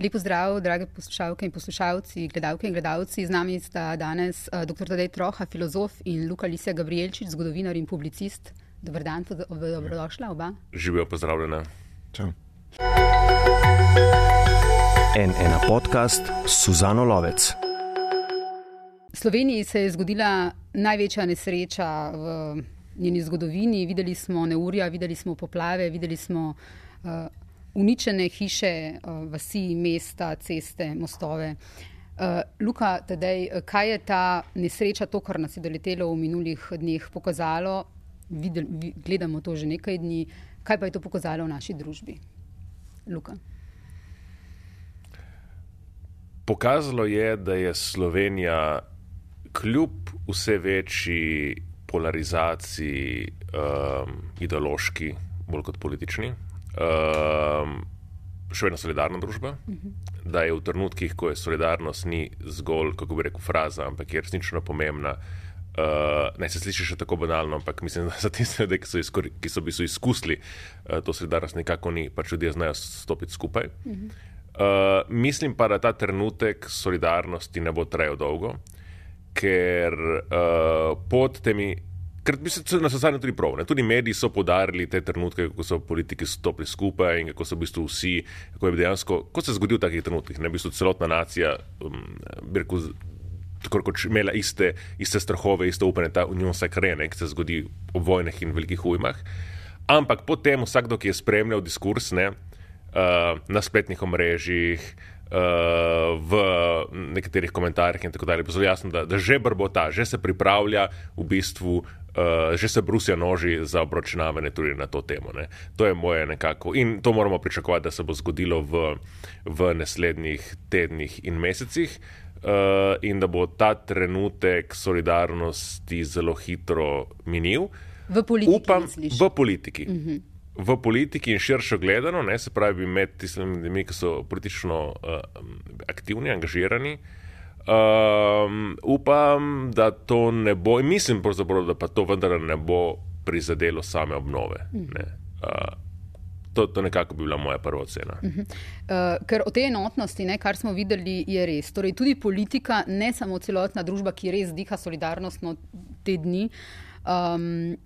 Lepo zdrav, drage poslušalke in poslušalci, gledalke in gledalci. Z nami sta danes uh, dr. Tadej Troha, filozof in Luka Lisija Gabrielčič, zgodovinar in publicist. Dobar dan, dobrodošla oba. Živijo, pozdravljena. Čau. En ena podcast Suzano Lovec. Sloveniji se je zgodila največja nesreča v njeni zgodovini. Videli smo neurja, videli smo poplave, videli smo uh, uničene hiše, uh, vasi, mesta, ceste, mostove. Uh, Luka, tedej, kaj je ta nesreča, to, kar nas je doletelo v minulih dneh, pokazalo? Videl, gledamo to že nekaj dni. Kaj pa je to pokazalo v naši družbi? Luka. Pokazalo je, da je Slovenija kljub vse večji polarizaciji, um, ideološki, bolj kot politični, um, še vedno solidarna družba. Uh -huh. Da je v trenutkih, ko je solidarnost ni zgolj, kako bi rekel, fraza, ampak je resnično pomembna. Uh, ne se sliši še tako banalno, ampak mislim, da za tiste ljudi, ki so, izkor, ki so, so izkusili uh, to solidarnost, nekako ni, pač ljudje znajo stopiti skupaj. Uh -huh. uh, mislim pa, da ta trenutek solidarnosti ne bo trajal dolgo ker uh, pod temi. Ker so se tudi prav. Ne? Tudi mediji so podarili te trenutke, ko so politiki stopili skupaj in kako so v bistvu vsi, kako je dejansko, ko se je zgodil v takih trenutkih, ne v bistvu celotna nacija, um, bi rekel, tako kot imela iste, iste strahove, iste upanje, ta unijo vse krene, ki se zgodi v vojnih in velikih ujmah. Ampak potem vsakdo, ki je spremljal diskurs ne, uh, na spletnih omrežjih, uh, uh, v nekaterih komentarjih in tako dalje. Zelo jasno, da, da že brbota, že se pripravlja v bistvu. Uh, že se Brusija noži za obročnavanje tudi na to temo. Ne. To je moje nekako. In to moramo pričakovati, da se bo zgodilo v, v naslednjih tednih in mesecih. Uh, in da bo ta trenutek solidarnosti zelo hitro minil. V politiki. Upam, v politiki. Uh mhm. -huh v politiki in širšo gledano, ne, se pravi med tistimi ljudmi, ki so politično uh, aktivni, angažirani. Um, upam, da to ne bo, in mislim, da pa to vendar ne bo prizadelo same obnove. Ne. Uh, To, to nekako bi bila moja prva ocena. Uh -huh. uh, ker o tej enotnosti, ne, kar smo videli, je res. Torej, tudi politika, ne samo celotna družba, ki res diha solidarnostno te dni, um,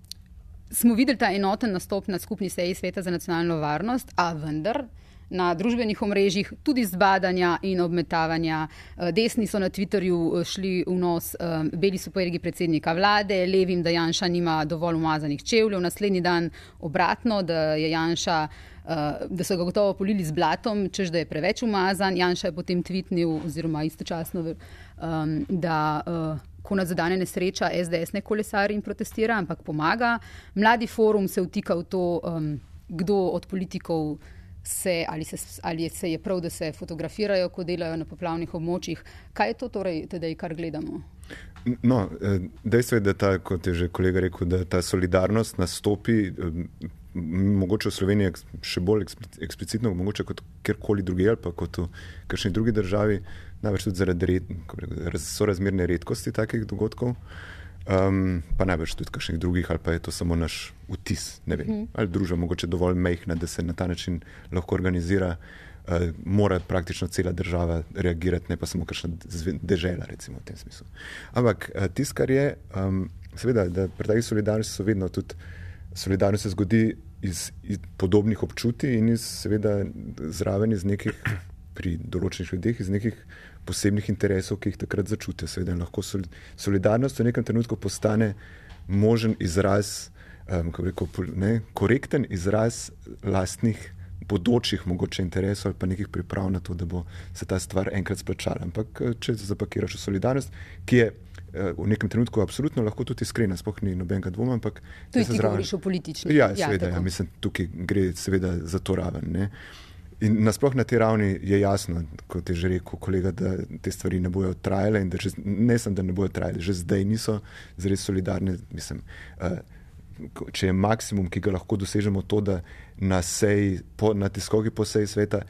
smo videli ta enoten nastop na skupni seji Sveta za nacionalno varnost, a vendar. Na družbenih omrežjih tudi zbadanja in obmetavanja. Eh, desni so na Twitterju eh, šli v nos, eh, beli so pojedli predsednika vlade, levim, da Janša nima dovolj umazanih čevljev, naslednji dan obratno, da, Janša, da so ga gotovo polili z blatom, čež da je preveč umazan. Janša je potem tvitnil, oziroma istočasno, da ko nas zadane nesreča, SDS ne kolesari in protestira, ampak pomaga. Mladi forum se vtika v to, um, kdo od politikov se ali, se ali se je prav, da se fotografirajo, ko delajo na poplavnih območjih. Kaj je to torej, tedej, kar gledamo? No, eh, dejstvo je, da ta, kot je že kolega rekel, da ta solidarnost nastopi. Eh, mogoče v Sloveniji še bolj eksplicitno, mogoče kot kjerkoli drugje ali pa kot v kakšni drugi državi, največ tudi zaradi red, sorazmerne redkosti takih dogodkov, um, pa največ tudi kakšnih drugih, ali pa je to samo naš vtis, ne vem, mhm. ali družba mogoče dovolj mehna, da se na ta način lahko organizira. Uh, mora praktično cela država reagirati, ne pa samo kakšna država, recimo v tem smislu. Ampak uh, tisto, kar je, um, seveda, da pri takih solidarnosti so vedno tudi solidarnost se zgodi iz, iz podobnih občutij in iz, seveda, zraven iz nekih, pri določenih ljudeh, iz nekih posebnih interesov, ki jih takrat začutijo. Seveda, lahko solidarnost v nekem trenutku postane možen izraz, um, rekel, ne, korekten izraz lastnih. Bodočih mogoče interesov ali pa nekih priprav na to, da bo se ta stvar enkrat splačala. Ampak, če zapakiraš v solidarnost, ki je v nekem trenutku absolutno lahko tudi iskrena, spoh ni nobenega dvoma. Tu si govoriš o politični. Ja, ja seveda, ja, mislim, tukaj gre seveda za to raven. Ne. In nasploh na tej ravni je jasno, kot je že rekel kolega, da te stvari ne bodo trajale in da že, ne samo, da ne bodo trajale, že zdaj niso zelo solidarne. Mislim, uh, če je maksimum, ki ga lahko dosežemo, to, da na, sej, po, na tiskogi po seji sveta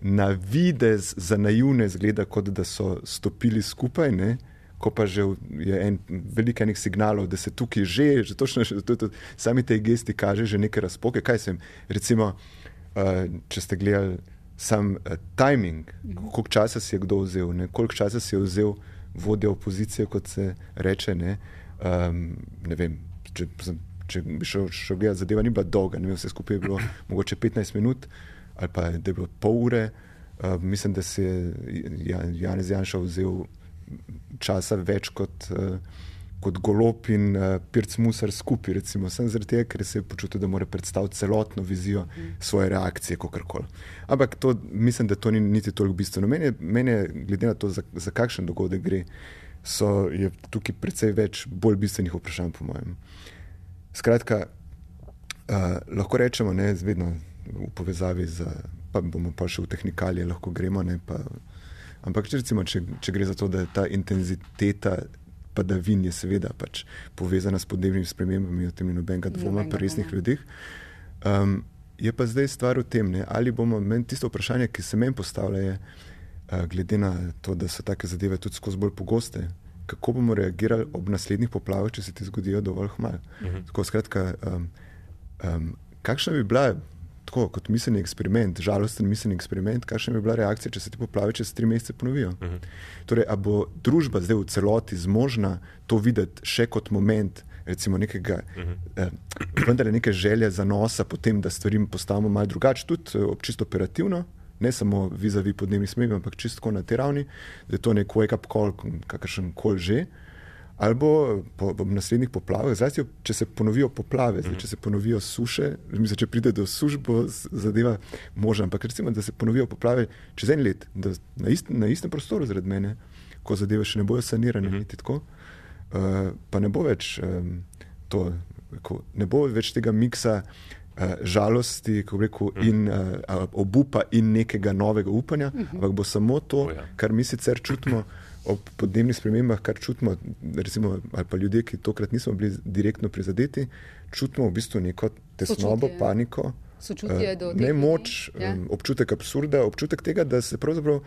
na videz za naivne zgleda, kot da so stopili skupaj. Ne, ko pa že je en velik enih signalov, da se tukaj že, že točno, že, to, sami te gesti kaže že neke razpoke. Kaj sem, recimo, uh, če ste gledali sam uh, timing, koliko časa si je kdo vzel, ne, koliko časa si je vzel vodja opozicije, kot se reče. Ne, um, ne vem, če, če bi šel, šel gledati, zadeva ni bila dolga, ne vem, vse skupaj je bilo mogoče 15 minut ali pa da je bilo pol ure. Uh, mislim, da si je Janez Janša vzel časa več kot. Uh, kot golob in uh, pirc musar skupaj, recimo, sem zaradi tega, ker se je počutil, da mora predstaviti celotno vizijo mm. svoje reakcije, kako koli. Ampak to, mislim, da to ni niti toliko bistveno. Meni je, meni je glede na to, za, za kakšen dogodek gre, so, je tukaj precej več bolj bistvenih vprašanj, po mojem. Skratka, uh, lahko rečemo, ne, vedno v povezavi z, pa bomo pa še v tehnikalije, lahko gremo. Ne, pa, ampak, če, recimo, če, če gre za to, da je ta intenziteta padavin je seveda pač povezana s podnebnimi spremembami, o tem ni nobenega dvoma pri resnih ljudeh. Um, je pa zdaj stvar v tem, ne, ali bomo, meni tisto vprašanje, ki se meni postavlja, je, uh, glede na to, da so take zadeve tudi skozi bolj pogoste, kako bomo reagirali ob naslednjih poplavah, če se ti zgodijo dovolj hmal. Uh mhm. -huh. Tako skratka, um, um, kakšna bi bila tako kot miselni eksperiment, žalosten miselni eksperiment, kakšna bi bila reakcija, če se ti poplave čez tri mesece ponovijo. Uh mhm. -huh. Torej, ali bo družba zdaj v celoti zmožna to videti še kot moment, recimo, nekega, uh -huh. eh, vendar neke želje za nosa, potem, da stvari postavimo malo drugače, tudi eh, čisto operativno. Ne samo vizavi podnebnih smrti, ampak čisto na tej ravni, da je to nek wake-up call, kakršen koli že. Uh, ali bo po, po naslednjih poplavah, zdaj, če se ponovijo poplave, zdaj, če se ponovijo suše, mislim, če pride do suš, bo zadeva možna. Ampak recimo, da se ponovijo poplave čez en let, na, ist, na istem prostoru zaradi mene, ko zadeve še ne bojo sanirane, uh mhm. -huh. tako, uh, pa ne bo več um, to, ko, ne bo več tega miksa. Uh, žalosti, rekel, mhm. in uh, obupa, in nekega novega upanja, uh -huh. ampak bo samo to, oh, ja. kar mi sicer čutimo ob podnebnih spremembah, kar čutimo, recimo, ali pa ljudje, ki tokrat nismo bili direktno prizadeti, čutimo v bistvu neko tesnobo, Sočutje. paniko, uh, ne moč, ja. um, občutek absurda, občutek tega, da se pravzaprav uh,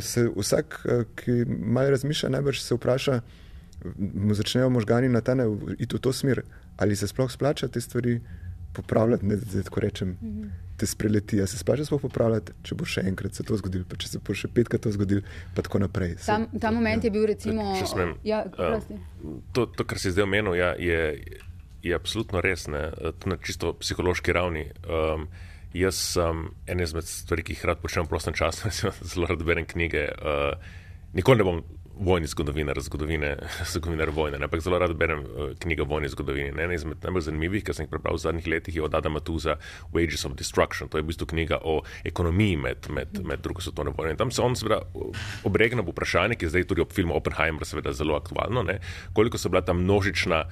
se vsak, uh, ki malo razmišlja, najbrž se vpraša, mu začnejo možgani na ta način iti v to smer, ali se sploh splača te stvari popravljati, ne, da tako rečem. -hmm te spreleti. Ja se splača sploh popravljati, če bo še enkrat se to zgodilo, pa če se bo še petkrat to zgodilo, pa tako naprej. Se, ta, ta moment ja. je bil recimo. Smem, ja, uh, to, to, kar si zdaj omenil, ja, je, je absolutno res, ne, to na čisto psihološki ravni. Um, jaz sem en izmed stvari, ki jih rad počnem v prostem času, zelo rad berem knjige. Uh, nikoli ne bom vojni zgodovinar, zgodovine, zgodovinar vojne. Ampak zelo rad berem uh, knjigo o vojni zgodovini. Ne? Ena izmed najbolj zanimivih, ki sem jih prebral v zadnjih letih, je od Adama Tuza Wages of Destruction. To je v bistvu knjiga o ekonomiji med, med, med drugo svetovno vojno. In tam se on seveda obregne v vprašanje, ki je zdaj tudi ob filmu Oppenheimer seveda zelo aktualno, ne? koliko so bila ta množična.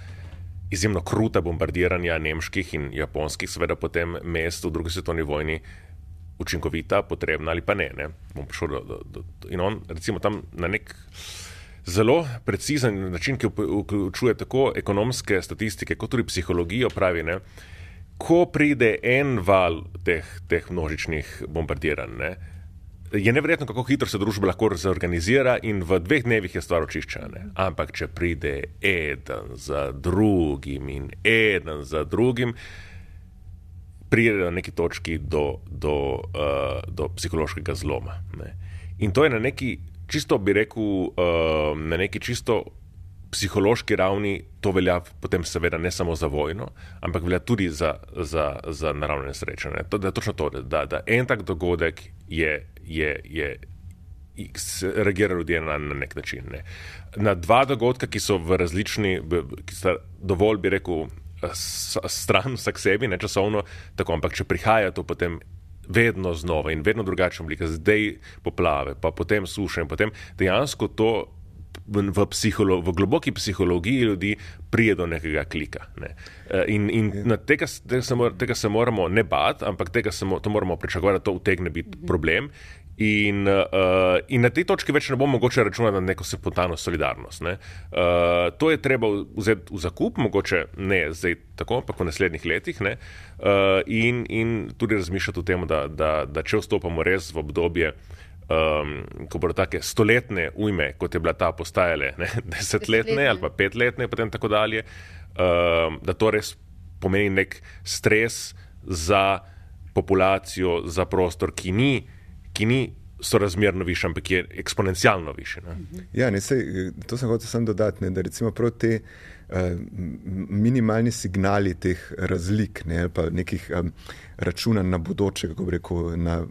Izjemno kruta bombardiranja nemških in japonskih, seveda potem mest v drugi svetovni vojni, učinkovita, potrebna ali pa ne. ne. Do, do, do, in on, recimo, tam na nek zelo precizen način, ki vključuje tako ekonomske statistike, kot tudi psihologijo, pravi, ne, ko pride en val teh, teh množičnih bombardiranj. Ne, Je nevrjetno, kako hitro se družba lahko zorganizira, in v dveh dnevih je stvar očiščena. Ampak, če pride eden za drugim in eden za drugim, pride na neki točki do, do, uh, do psihološkega zloma. Ne. In to je na neki, čisto bi rekel, uh, na neki čisto psihološki ravni, to velja potem seveda ne samo za vojno, ampak velja tudi za, za, za naravne nesreče. Ne. To, da je točno to, da, da en tak dogodek je. je, je Reagirajo ljudje na, na nek način. Ne. Na dva dogodka, ki so v različni, ki sta dovolj, bi rekel, stran vsak sebi, ne časovno, tako, ampak če prihaja to potem vedno znova in vedno drugačna oblika, zdaj poplave, pa potem suše in potem dejansko to. V, psiholo, v globoki psihologiji ljudi prije do nekega klika. Ne. E, in, in ja. tega, tega, se mor, tega se moramo ne bati, ampak tega se mo, moramo pričakovati, da to utegne biti problem. In, uh, in na tej točki več ne bo mogoče računati na neko spontano solidarnost. Ne. Uh, to je treba vzeti v zakup, mogoče ne zdaj tako, ampak v naslednjih letih. Uh, in, in tudi razmišljati o tem, da, da, da če vstopamo res v obdobje. Um, ko bodo tako stoletne ujme, kot je bila ta postajale, ne, desetletne ali pa petletne, in tako dalje, um, da to res pomeni nek stres za populacijo, za prostor, ki ni uh, ki ni sorazmerno više, ampak je eksponencialno više. Ne? Ja, ne, sej, to sem hotel samo dodati, ne, da recimo prav te uh, minimalni signali teh razlik ne, pa nekih um, računanj na bodoče, kako rekel, na,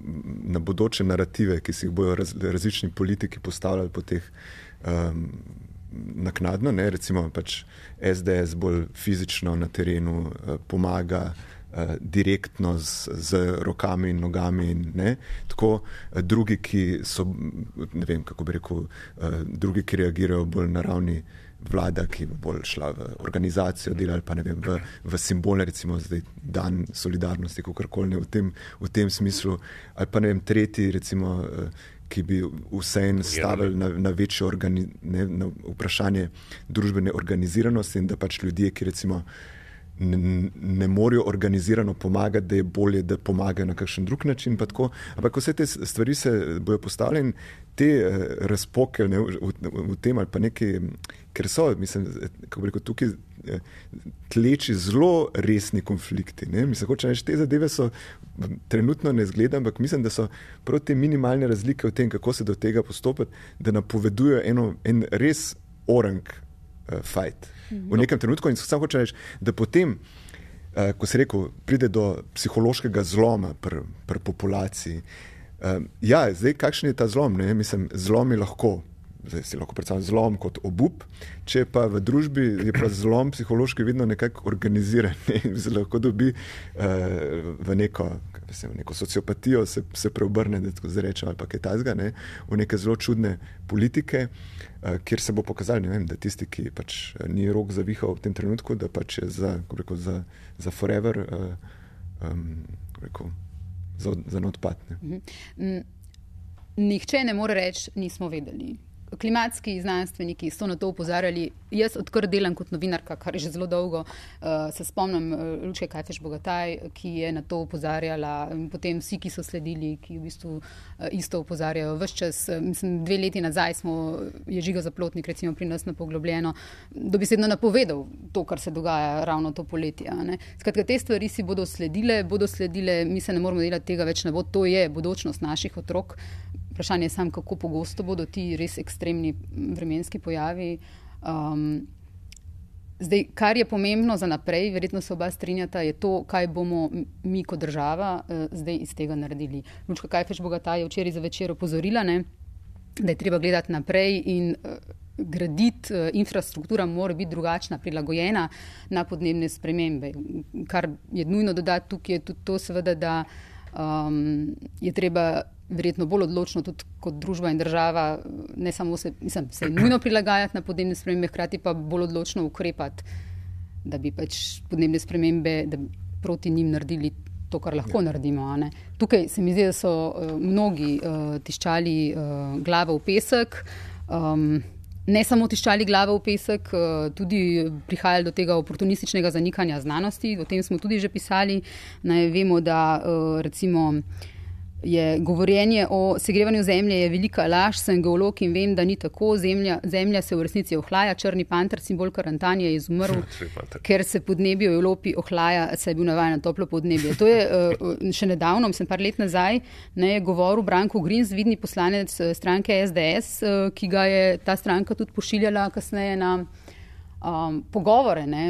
na bodoče narative, ki si jih bodo raz, različni politiki postavljali po teh um, naknadno, ne, recimo pač SDS bolj fizično na terenu uh, pomaga uh, direktno z, z rokami in nogami. In, ne, tako uh, drugi, ki so, ne vem, kako bi rekel, uh, drugi, ki reagirajo bolj na ravni vlada, ki bo bolj šla v organizacijo dela ali pa ne vem, v, v simbole, recimo zdaj dan solidarnosti, kako koli v, tem, v tem smislu, ali pa ne vem, tretji, recimo. Uh, Ki bi vseeno stavili na, na večje organi, ne, na vprašanje družbene organiziranosti, in da pač ljudje, ki recimo ne, ne morejo organizirano pomagati, da je bolje, da pomagajo na kakšen drug način. Ampak vse te stvari se bodo postavljene, te uh, razpoke ne, v, v, v tem ali pa nekaj, ker so, mislim, kako rekel, tukaj uh, tleči zelo resni konflikti. Ne. Mislim, hoče reči, te zadeve so trenutno ne zgledam, ampak mislim, da so prav te minimalne razlike v tem, kako se do tega postopati, da napovedujejo eno, en res orang uh, fight mhm. v nekem trenutku. In samo hoče reči, da potem, uh, ko se reko, pride do psihološkega zloma pri pr populaciji. Uh, ja, zdaj, kakšen je ta zlom? Ne? Mislim, zlom je lahko zdaj si lahko predstavljam zlom kot obup, če pa v družbi je pa zlom psihološki vedno nekako organiziran in se lahko dobi uh, v neko, v neko sociopatijo, se, se preobrne, da tako rečem, ali pa kaj tajzga, ne, v neke zelo čudne politike, uh, kjer se bo pokazalo, vem, da tisti, ki pač eh, ni rok zavihal v tem trenutku, da pač je za, rekel, za, za forever, uh, um, rekel, za, za odpadne. Mhm. Nihče ne more reči, nismo vedeli klimatski znanstveniki so na to upozarjali. Jaz, odkar delam kot novinarka, kar je že zelo dolgo, uh, se spomnim uh, Lučke Kajfeš Bogataj, ki je na to upozarjala, in potem vsi, ki so sledili, ki v bistvu uh, isto upozarjajo. Ves čas, uh, mislim, dve leti nazaj smo, je žiga zaplotnik, recimo pri nas na poglobljeno, dobesedno napovedal to, kar se dogaja ravno to poletje. Skratka, te stvari si bodo sledile, bodo sledile, mi se ne moramo delati tega več na vod, to je bodočnost naših otrok. Vprašanje je samo, kako pogosto bodo ti res ekstremni vremenski pojavi. Um, zdaj, kar je pomembno za naprej, verjetno se oba strinjata, je to, kaj bomo mi kot država uh, zdaj iz tega naredili. Lučka Kajfeš Bogata je včeraj za večer opozorila, ne, da je treba gledati naprej in uh, graditi, uh, infrastruktura mora biti drugačna, prilagojena na podnebne spremembe. Kar je nujno dodati tukaj, je tudi to, seveda, da um, je treba verjetno bolj odločno tudi kot družba in država, ne samo se, mislim, se nujno prilagajati na podnebne spremembe, hkrati pa bolj odločno ukrepati, da bi pač podnebne spremembe proti njim naredili to, kar lahko ja. naredimo. Tukaj se mi zdi, da so uh, mnogi uh, tiščali uh, glavo v pesek. Um, Ne samo tiščali glave v pesek, tudi prihajali do tega oportunističnega zanikanja znanosti, o tem smo tudi že pisali. Naj vemo, da recimo je govorjenje o segrevanju zemlje je velika laž, sem geolog in vem, da ni tako. Zemlja, zemlja se v resnici ohlaja, črni panter, simbol karantanje je izumrl, ker se podnebje v Evropi ohlaja, saj je bil navajen na toplo podnebje. To je uh, še nedavno, mislim, par let nazaj, ne je govoril Branko Grins, vidni poslanec eh, stranke SDS, eh, ki ga je ta stranka tudi pošiljala kasneje na um, pogovore ne,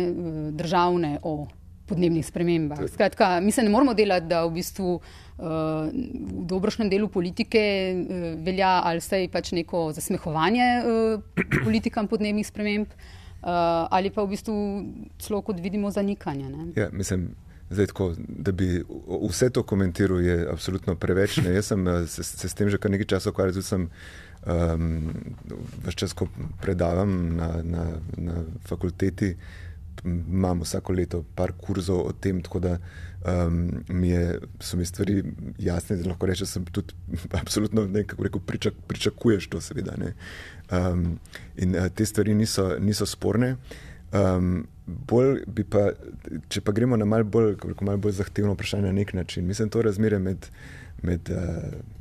državne o podnebnih spremembah. Skratka, mi se ne moramo delati, da v bistvu uh, v dobrošnem delu politike uh, velja ali vse pač neko zasmehovanje uh, politikam podnebnih sprememb, uh, ali pa v bistvu celo kot vidimo zanikanje. Ja, mislim, zdaj, tako, da bi vse to komentiral, je absolutno preveč. Ne? Jaz sem se, se s tem že kar nekaj časa ukvarjal. Um, Vse čas, ko predavam na, na, na fakulteti, imam vsako leto par kurzov o tem, tako da um, mi je, so mi stvari jasne, da lahko rečem, da sem tudi absolutno nekako rekel, pričak, pričakuješ to, seveda. Um, in uh, te stvari niso, niso sporne. Um, bolj bi pa, če pa gremo na malce bolj, mal bolj zahtevno vprašanje na nek način, mislim, to razmerje med. med uh,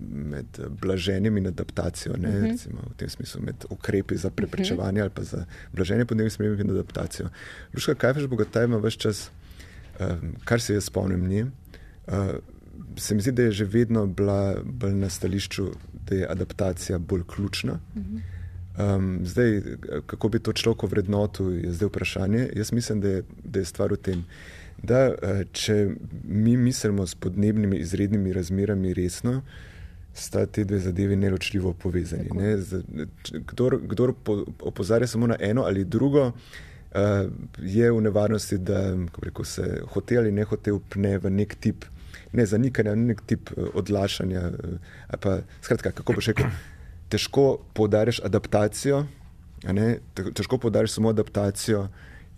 med blaženjem in adaptacijo, ne, uh mhm. -huh. recimo, v tem smislu med ukrepi za preprečevanje uh -huh. ali pa za blaženje podnebnih sprememb in adaptacijo. Luška Kajfeš Bogataj ima vse čas, kar se jaz spomnim, ni, uh, se mi zdi, da je že vedno bila bolj na stališču, da je adaptacija bolj ključna. Um, zdaj, kako bi to človek vrednotil, je zdaj vprašanje. Jaz mislim, da je, da je stvar v tem, da če mi mislimo s podnebnimi izrednimi razmerami resno, sta te dve zadevi neločljivo povezani. Ne? Z, kdor kdor po, opozarja samo na eno ali drugo, uh, je v nevarnosti, da rekel, se hote ali ne hote upne v nek tip ne zanikanja, nek tip uh, odlašanja. Uh, pa, skratka, kako boš rekel, težko poudariš adaptacijo, težko poudariš samo adaptacijo.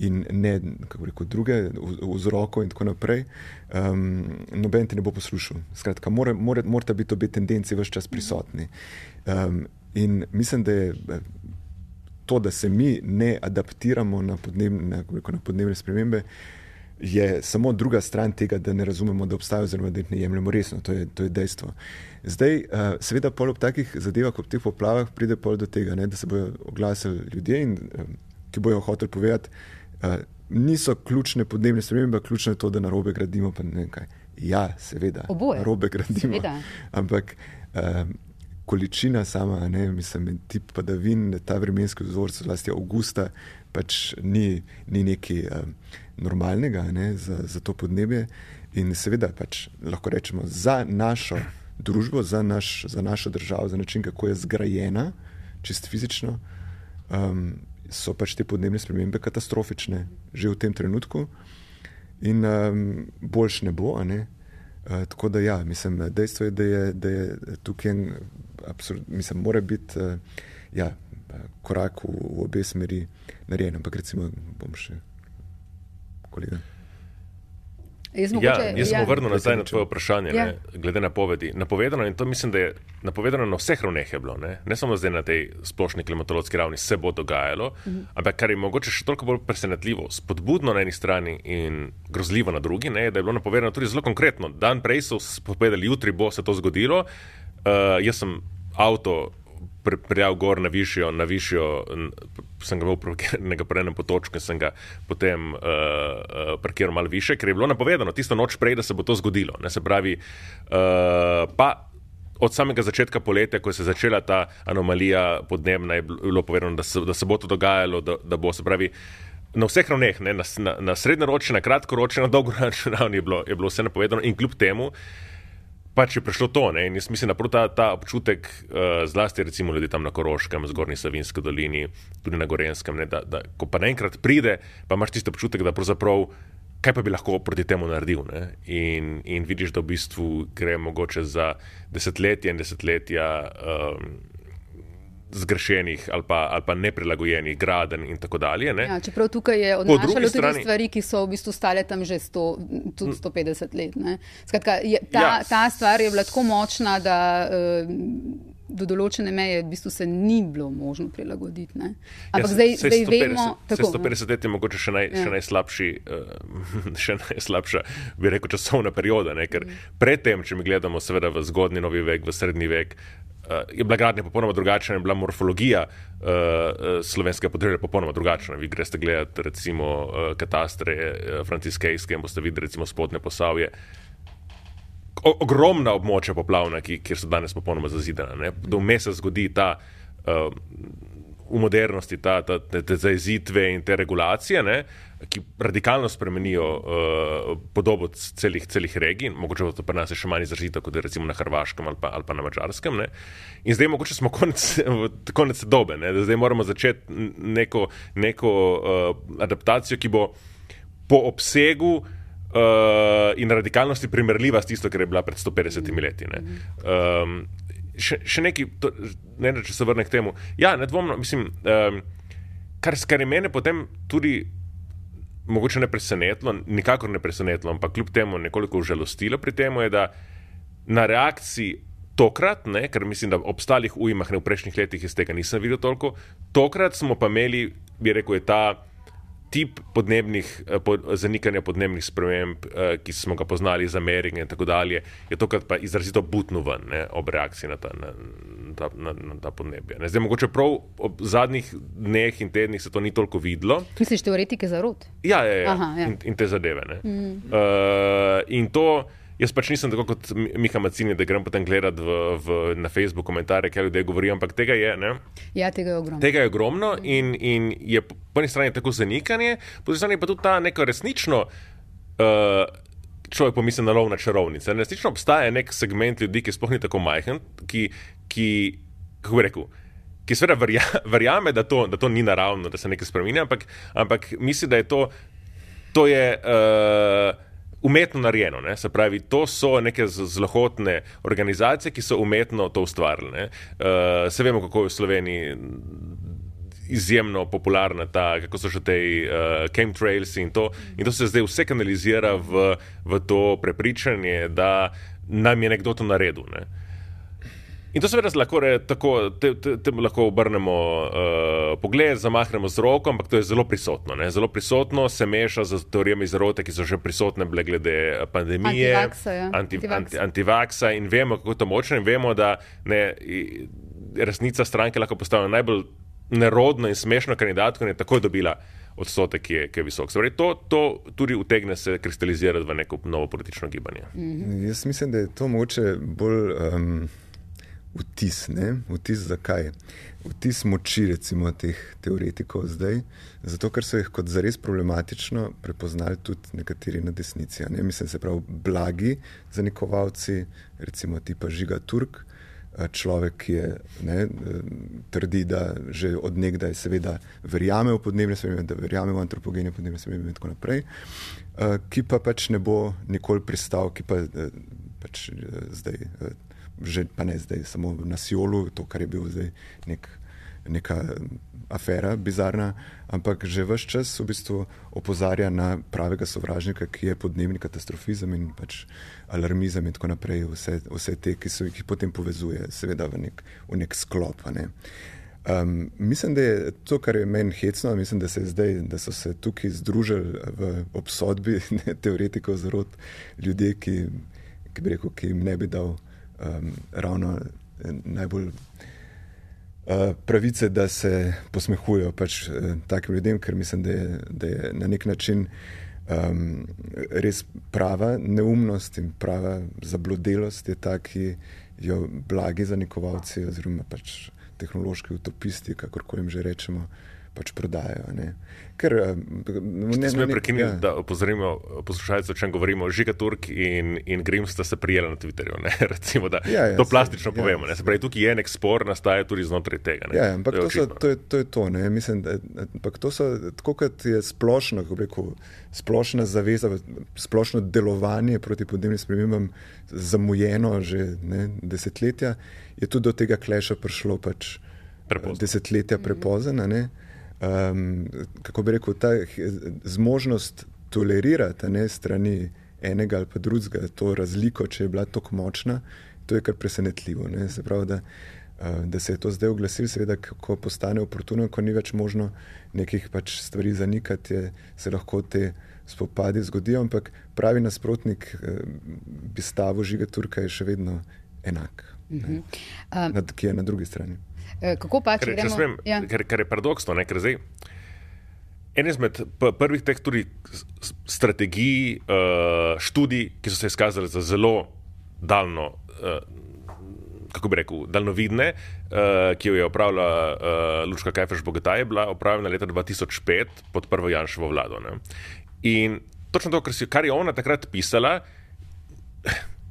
In ne, kako reko, druge vzroke, in tako naprej, um, noben ti ne bo poslušal. Skratka, morata more, more biti obe tendenci vse čas prisotni. Um, in mislim, da je to, da se mi ne adaptiramo na podnebne, na podnebne spremembe, je samo druga stran tega, da ne razumemo, da obstajajo, oziroma da jih ne jemljemo resno. To je, to je dejstvo. Zdaj, uh, seveda, pol ob takih zadevah, ob teh poplavah, pride pol do tega, ne, da se bodo oglasili ljudje, in, um, ki bojo hoteli povedati, uh, niso ključne podnebne spremembe, ključno je to, da na robe gradimo. Ja, seveda, na robe gradimo. Seveda. Ampak. Um, količina sama, ne, mislim, tip padavin, ta vremenski vzorec, zlasti avgusta, pač ni, ni nekaj um, normalnega ne, za, za to podnebje. In seveda, pač, lahko rečemo, za našo družbo, za, naš, za našo državo, za način, kako je zgrajena, čist fizično, um, so pač te podnebne spremembe katastrofične že v tem trenutku, in um, boljš ne bo. Ne. Uh, tako da, ja, mislim, dejstvo je, da je, da je tukaj en absolut, mislim, mora biti uh, ja, korak v, v obe smeri narejen. Ampak recimo, bom še kolega. Jaz, mogoče, ja, jaz sem ja. vrnil nazaj na tvoje vprašanje, ja. ne, glede na povedi. Napovedano, in to mislim, da je napovedano na vseh ravneh, bilo, ne, ne samo zdaj na tej splošni klimatološki ravni, se bo dogajalo, mhm. ampak kar je mogoče še toliko bolj presenetljivo, spodbudno na eni strani in grozljivo na drugi, ne, da je bilo napovedano tudi zelo konkretno. Dan prej so povedali, jutri bo se to zgodilo. Uh, jaz sem avto prijavil gor na višjo, na višjo, sem ga imel parkiranega prej na potočku in sem ga potem uh, parkiral malo više, ker je bilo napovedano tisto noč prej, da se bo to zgodilo. Ne, se pravi, uh, pa. Od samega začetka poletja, ko se je začela ta anomalija podnebna, je bilo povedano, da se, da se bo to dogajalo, da, da bo se pravi. Na vseh ravneh, na, na, na srednjeročni, na kratkoročni, na dolgoročni ravni je bilo, je bilo vse napovedano, in kljub temu, uh, pač je prišlo to. Ne? In jaz mislim, da ta, ta občutek, uh, zlasti recimo ljudi tam na Koroškem, zgornji Savinski dolini, tudi na Gorenskem, ne? da, da ko pa naenkrat pride, pa imaš tisti občutek, da pravzaprav. Kaj pa bi lahko proti temu naredil? In, in vidiš, da v bistvu gre mogoče za desetletja in desetletja um, zgrešenih ali pa, ali pa neprilagojenih graden in tako dalje. Ja, čeprav tukaj je odnašalo strani... tudi stvari, ki so v bistvu stale tam že 100, tudi 150 let. Skratka, je, ta, ja. ta stvar je bila tako močna, da. Uh, do določene meje v bistvu se ni bilo možno prilagoditi. Ne? Ampak ja, zdaj, zdaj 150, vemo, je 150 let mogoče še, naj, ja. še najslabši, uh, še najslabša, bi rekel, časovna perioda. Ne? Ker mm. predtem, če mi gledamo, seveda v zgodni novi vek, v srednji vek. Uh, je bila gradnja popolnoma drugačna, je bila morfologija uh, slovenskega področja popolnoma drugačna. Vi greste gledati, recimo, uh, katastre uh, franciskejske in boste videli, recimo, spodne posavje. Uh, ogromna območja poplavna, ki, kjer so danes popolnoma zazidana. Do meseca zgodi ta. Uh, V modernosti ta, ta, te, te zaezitve in te regulacije, ne, ki radikalno spremenijo uh, podobo celih, celih regij, mogoče to pri nas je še manj izrazito kot recimo na Hrvaškem ali pa, ali pa na Mačarskem. Ne. In zdaj mogoče smo konec, konec dobe, ne, da zdaj moramo začeti neko, neko uh, adaptacijo, ki bo po obsegu uh, in radikalnosti primerljiva s tisto, kar je bila pred 150 mm. leti. Ne. Um, še, še nekaj, to, ne, če se vrnem k temu. Ja, nedvomno, mislim, um, kar, kar je mene potem tudi. Mogoče ne presenetilo, nikakor ne presenetilo, ampak kljub temu nekoliko užalostilo pri tem, je, da na reakciji tokrat, ne, ker mislim, da ob ostalih ujmah, ne v prejšnjih letih, iz tega nisem videl toliko, tokrat smo pa imeli, bi rekel, ta tip podnebnih, eh, pod, zanikanja podnebnih sprememb, eh, ki smo ga poznali iz Amerike in tako dalje, je to, kar pa izrazito butno ven ne, ob reakciji na ta, na, na, na, na ta podnebje. Ne. Zdaj, mogoče prav v zadnjih dneh in tednih se to ni toliko videlo. Misliš, teoretike za rod? Ja, ja, ja. Aha, ja. In, in te zadeve. Mm. Uh, in to. Jaz pač nisem tako kot Mi- Miha Macini, da grem potem gledati v, v, na Facebook komentarje, kaj ljudje govorijo, ampak tega je. Ne? Ja, tega je ogromno. Tega je ogromno in, in je po eni strani tako zanikanje, po drugi strani pa tudi ta neko resnično. Uh, Človek pomisli na lov na čarovnice. Resnično obstaja nek segment ljudi, ki sploh ni tako majhen, ki, ki kako bi rekel, ki seveda verja, verjame, da to, da to ni naravno, da se nekaj spremenja, ampak, ampak misli, da je to, to je, uh, umetno narejeno. Ne? Se pravi, to so neke zlohotne organizacije, ki so umetno to ustvarile. Uh, se vemo, kako je v Sloveniji izjemno popularna ta, kako so že te uh, chemtrails in to. In to se zdaj vse kanalizira v, v to prepričanje, da nam je nekdo to naredil. Ne? In to seveda lahko, re, tako, te, te, te lahko obrnemo uh, pogled, zamahnemo z roko, ampak to je zelo prisotno. Ne? Zelo prisotno se meša z teorijami zarote, ki so že prisotne bile glede eh, pandemije, Antivaksa, ja. anti, Antivaks. anti, antivaksa in vemo, kako to močno in vemo, da ne, resnica stranke lahko postane najbolj nerodno in smešno kandidatko in je takoj dobila odstotek, ki je, ki je visok. Pravi, to, to tudi utegne se kristalizirati v neko novo politično gibanje. Jaz mislim, da je to mogoče bolj um, vtis. Ne? Vtis zakaj? Vtis moči, recimo, teh teoretikov zdaj, zato ker so jih kot zares problematično prepoznali tudi nekateri na desnici. Ne? Mislim, se pravi, blagi zanikovalci, recimo tipa Žiga Turk. Človek, ki je, ne, trdi, da že odnegdaj seveda verjame v podnebne spremembe, da verjame v antropogene podnebne spremembe in tako naprej, ki pa pač ne bo nikoli pristal, ki pa eh, pač eh, zdaj, eh, že pa ne zdaj, samo na Sjolu, to, kar je bil zdaj nek, neka afera bizarna, ampak že vse čas v bistvu opozarja na pravega sovražnika, ki je podnebni katastrofizem in pač alarmizem in tako naprej, vse, vse te, ki so jih potem povezuje, seveda v nek, v nek sklop. Ne. Um, mislim, da je to, kar je meni hecno, mislim, da, se zdaj, da so se tukaj združili v obsodbi teoretikov zarod ljudje, ki, ki rekel, ki jim ne bi dal um, ravno eh, najbolj uh, pravice, da se posmehujejo pač, uh, takim ljudem, ker mislim, da je, da je na nek način um, res prava neumnost in prava zablodelost je ta, ki jo blagi zanikovalci oziroma pač tehnološki utopisti, kakorkoli jim že rečemo, pač prodajajo. Ne? Ker, eh, ne, Ne smem nek- prekiniti, ja. da opozorimo poslušalce, o čem govorimo. Žiga Turk in, in Grim sta se prijela na Twitterju. Ne? Recimo, da Ja, ja, to plastično ja. povemo. Ne? Se pravi, tukaj je nek spor, nastaja tudi znotraj tega. Ne? Ja, ja, ampak je to, so, to, je, to je to. Ne? Mislim, da, ampak to so tako, kot je splošno, kako bi rekel, splošna zaveza, splošno delovanje proti podnebnim spremembam zamujeno že ne, desetletja, je tudi do tega kleša prišlo pač Prepozno. desetletja prepozno. Um, kako bi rekel, ta zmožnost tolerirati ne, strani enega ali pa drugega to razliko, če je bila tako močna, to je kar presenetljivo. Ne? Se pravi, da, uh, da se je to zdaj oglasil, seveda, ko postane oportuno, ko ni več možno nekih pač stvari zanikati, je, se lahko te spopadi zgodijo, ampak pravi nasprotnik uh, bi stavu žiga Turka je še vedno enak, uh -huh. Um, nad, ki je na drugi strani. Eh, kako pa, če Ker, če gremo? smem, ja. ker, ker je paradoksno, ne, ker zdaj. En izmed prvih teh tudi strategij, uh, študij, ki so se izkazali za zelo daljno, uh, kako bi rekel, daljnovidne, ki jo je opravila Lučka Kajfeš Bogataj, je bila opravljena leta 2005 pod prvo Janševo vlado. Ne. In točno to, kar, si, kar je ona takrat pisala,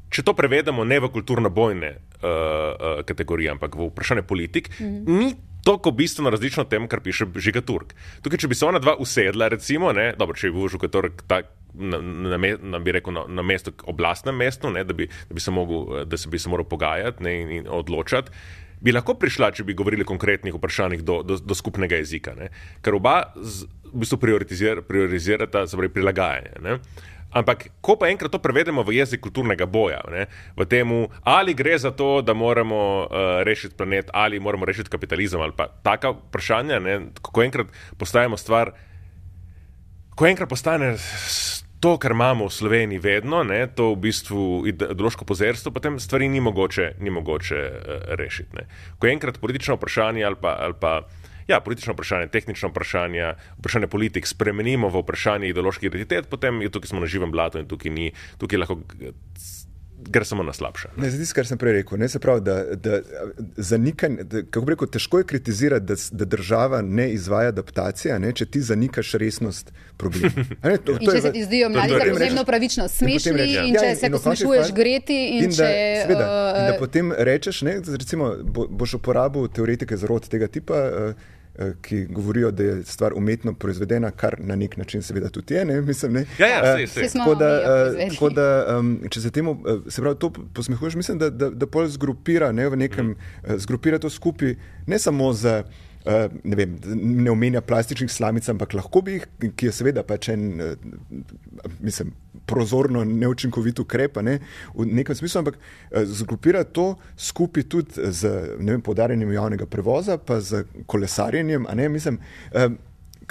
če to prevedemo ne v kulturno-bojne uh, uh, kategorije, ampak v vprašanje politik, mm -hmm. ni toliko bistveno različno tem, kar piše Žiga Turk. Tukaj, če bi se ona dva usedla, recimo, ne, dobro, če bi bil Žiga Turk tak. Na, na, na, bi rekel, na, na mestu, oblastnem mestu, ne, da, bi, da, bi se mogel, da se bi se moral pogajati ne, in, in odločati, bi lahko prišla, če bi govorili o konkretnih vprašanjih, do, do, do skupnega jezika. Ne. Ker oba z, v bistvu prioritizir, priorizirata se pravi, prilagajanje. Ne. Ampak, ko pa enkrat to prevedemo v jezik kulturnega boja, ne, v tem, ali gre za to, da moramo uh, rešiti planet, ali moramo rešiti kapitalizem, ali pa taka vprašanja, ne, ko enkrat postajamo stvar, ko enkrat postane to, kar imamo v Sloveniji, vedno, ne, to v bistvu ideološko pozerstvo, potem stvari ni mogoče, ni mogoče uh, rešiti. Ne. Ko enkrat politično vprašanje ali pa, ali pa ja, politično vprašanje, tehnično vprašanje, vprašanje politik. Spremenimo v vprašanje ideoloških identitet, potem je tukaj smo na živem blatu in tukaj, ni, tukaj lahko gre samo na slabše. Ne, zdi se, kar sem prej rekel. Ne, se pravi, da, da, zanikaj, da, kako bi rekel, težko je kritizirati, da, da država ne izvaja adaptacije, ne, če ti zanikaš resnost problema. Ne, to, to če je, se ti zdijo mladi za posebno pravično smešni in, in če ja, se posmešuješ greti in, in če... Da, sveda, uh, in da potem rečeš, ne, recimo, bo, boš uporabil teoretike zarot tega tipa, uh, Eh, ki govorijo, da je stvar umetno proizvedena, kar na nek način seveda tudi je. Ne? Mislim, ne? Ja, ja, se, se. Tako da, eh, tako da um, če se temu eh, se pravi, to posmehuješ, mislim, da, da, da pol zgrupira, ne, nekem, mm. zgrupira to skupaj, ne samo za. Eh, ne, vem, ne omenja plastičnih slamic, ampak lahko bi jih, ki je seveda pač en, eh, mislim, prozorno neučinkovit ukrep ne, v nekem smislu, ampak eh, zgrupira to skupaj tudi z vem, podarjenjem javnega prevoza, pa z kolesarjenjem, ne, mislim,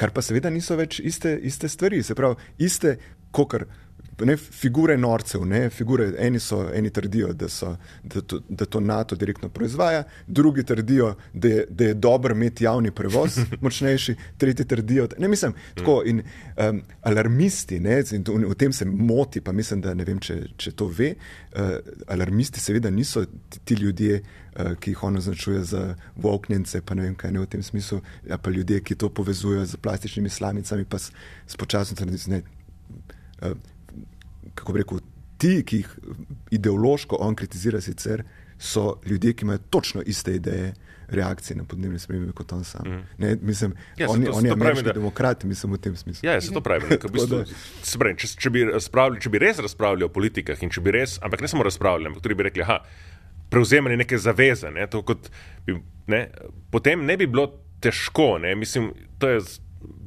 kar pa seveda niso več iste, iste stvari, se pravi, iste, kot ne, figure norcev, ne, figure, eni, so, eni trdijo, da, so, da, to, da to NATO direktno proizvaja, drugi trdijo, da je, da je dobro imeti javni prevoz, močnejši, tretji trdijo, ne mislim. Tako, in um, alarmisti, ne, in to, v tem se moti, pa mislim, da ne vem, če, če to ve. Uh, alarmisti seveda niso ti, ti ljudje. Uh, ki jih on označuje za voknjence, pa ne vem, kaj ne v tem smislu, ja, pa ljudje, ki to povezujejo z plastičnimi slamicami, pa s, s počasno tradicijo. Uh, kako bi rekel, ti, ki jih ideološko on kritizira, sicer so ljudje, ki imajo točno iste ideje. Reakcije na podnebne spremembe kot on sam. Mm. Ne, mislim, ja, on, to, on je ameriški da... demokrat, mislim v tem smislu. Ja, se to pravi. Ne, v bistvu, pravi če, če, bi če bi res razpravljali o politikah in če bi res, ampak ne samo razpravljali, ampak tudi bi rekli, da prevzemanje neke zaveze, ne, kot, bi, ne, potem ne bi bilo težko. Ne, mislim, to je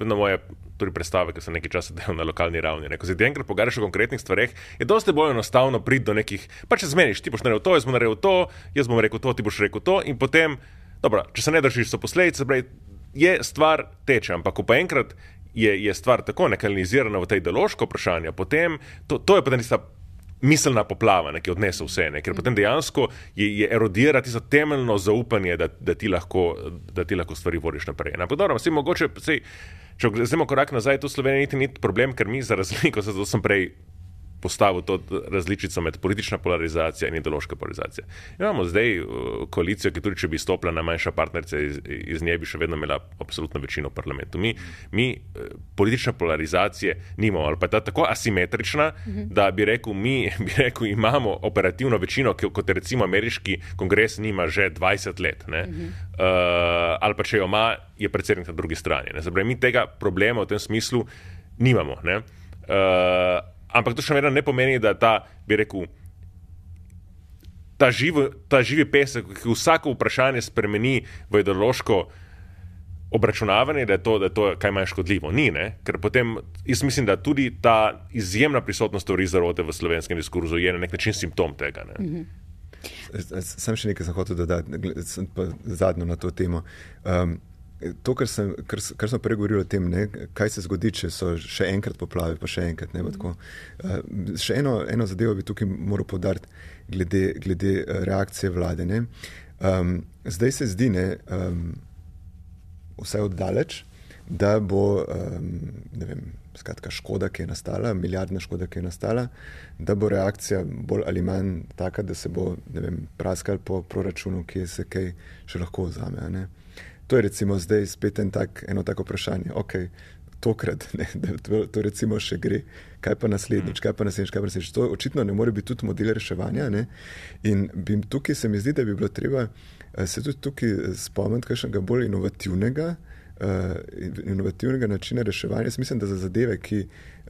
na moje tudi predstave, ki so nekaj časa delali na lokalni ravni. Ne? Ko se ti enkrat pogovarjaš o konkretnih stvareh, je dosti bolj enostavno priti do nekih, pa če zmeniš, ti boš naredil to, jaz bom naredil to, jaz bom rekel to, ti boš rekel to in potem, dobro, če se ne držiš, so posledice, brej, je stvar teče, ampak ko pa enkrat je, je stvar tako nekanalizirana v tej ideološko vprašanje, potem to, to je potem tista. Miselna poplava, ne, ki odnese vse, ne, ker potem dejansko je, je erodirati za temeljno zaupanje, da, da, ti lahko, da ti lahko stvari vodiš naprej. Ampak dobro, vsi mogoče, sej, Če gremo korak nazaj, to Slovenija niti ni problem, ker mi, za razliko, zato sem prej postavil to različico med politična polarizacija in ideološka polarizacija. Imamo zdaj uh, koalicijo, ki tudi, če bi stopila na manjša partnerica iz, iz nje, bi še vedno imela absolutno večino v parlamentu. Mi, mi uh, politične polarizacije nimamo, ali pa je ta tako asimetrična, mhm. da bi rekel, mi bi rekel, imamo operativno večino, kot recimo ameriški kongres nima že 20 let. Mhm. Uh, ali pa če jo ima, je predsednik na drugi strani. Zabravi, mi tega problema v tem smislu nimamo. Uh, ampak to še vedno ne pomeni, da ta, bi rekel, ta, živ, ta živi pesek, ki vsako vprašanje spremeni v ideološko obračunavanje, da je to, da je to kaj manj škodljivo. Ni, ne? ker potem jaz mislim, da tudi ta izjemna prisotnost teorij zarote v slovenskem diskurzu je na nek način simptom tega. Mm -hmm. Sam še nekaj zahotel dodati, zadnjo na to temo. Um, to, kar, sem, kar, kar smo prej govorili o tem, ne, kaj se zgodi, če so še enkrat poplave, pa še enkrat. Ne, uh, še eno, eno zadevo bi tukaj moral podariti, glede, glede eh, reakcije vlade. Um, zdaj se zdi, ne, um, vse oddaleč, da bo um, vem, skratka, škoda, ki je nastala, milijardna škoda, ki je nastala, da bo reakcija bolj ali manj taka, da se bo vem, praskal po proračunu, ki se kaj še lahko vzame. To je recimo zdaj spet en tak, eno tako vprašanje. Okay, tokrat, ne, da to, to recimo še gre, kaj pa naslednjič, kaj pa naslednjič, kaj pa naslednjič. To očitno ne more biti tudi model reševanja. Ne? In bi, tukaj se mi zdi, da bi bilo treba eh, se tudi tukaj spomniti kakšnega bolj inovativnega. Uh, inovativnega načina reševanja. Jaz mislim, da za zadeve, ki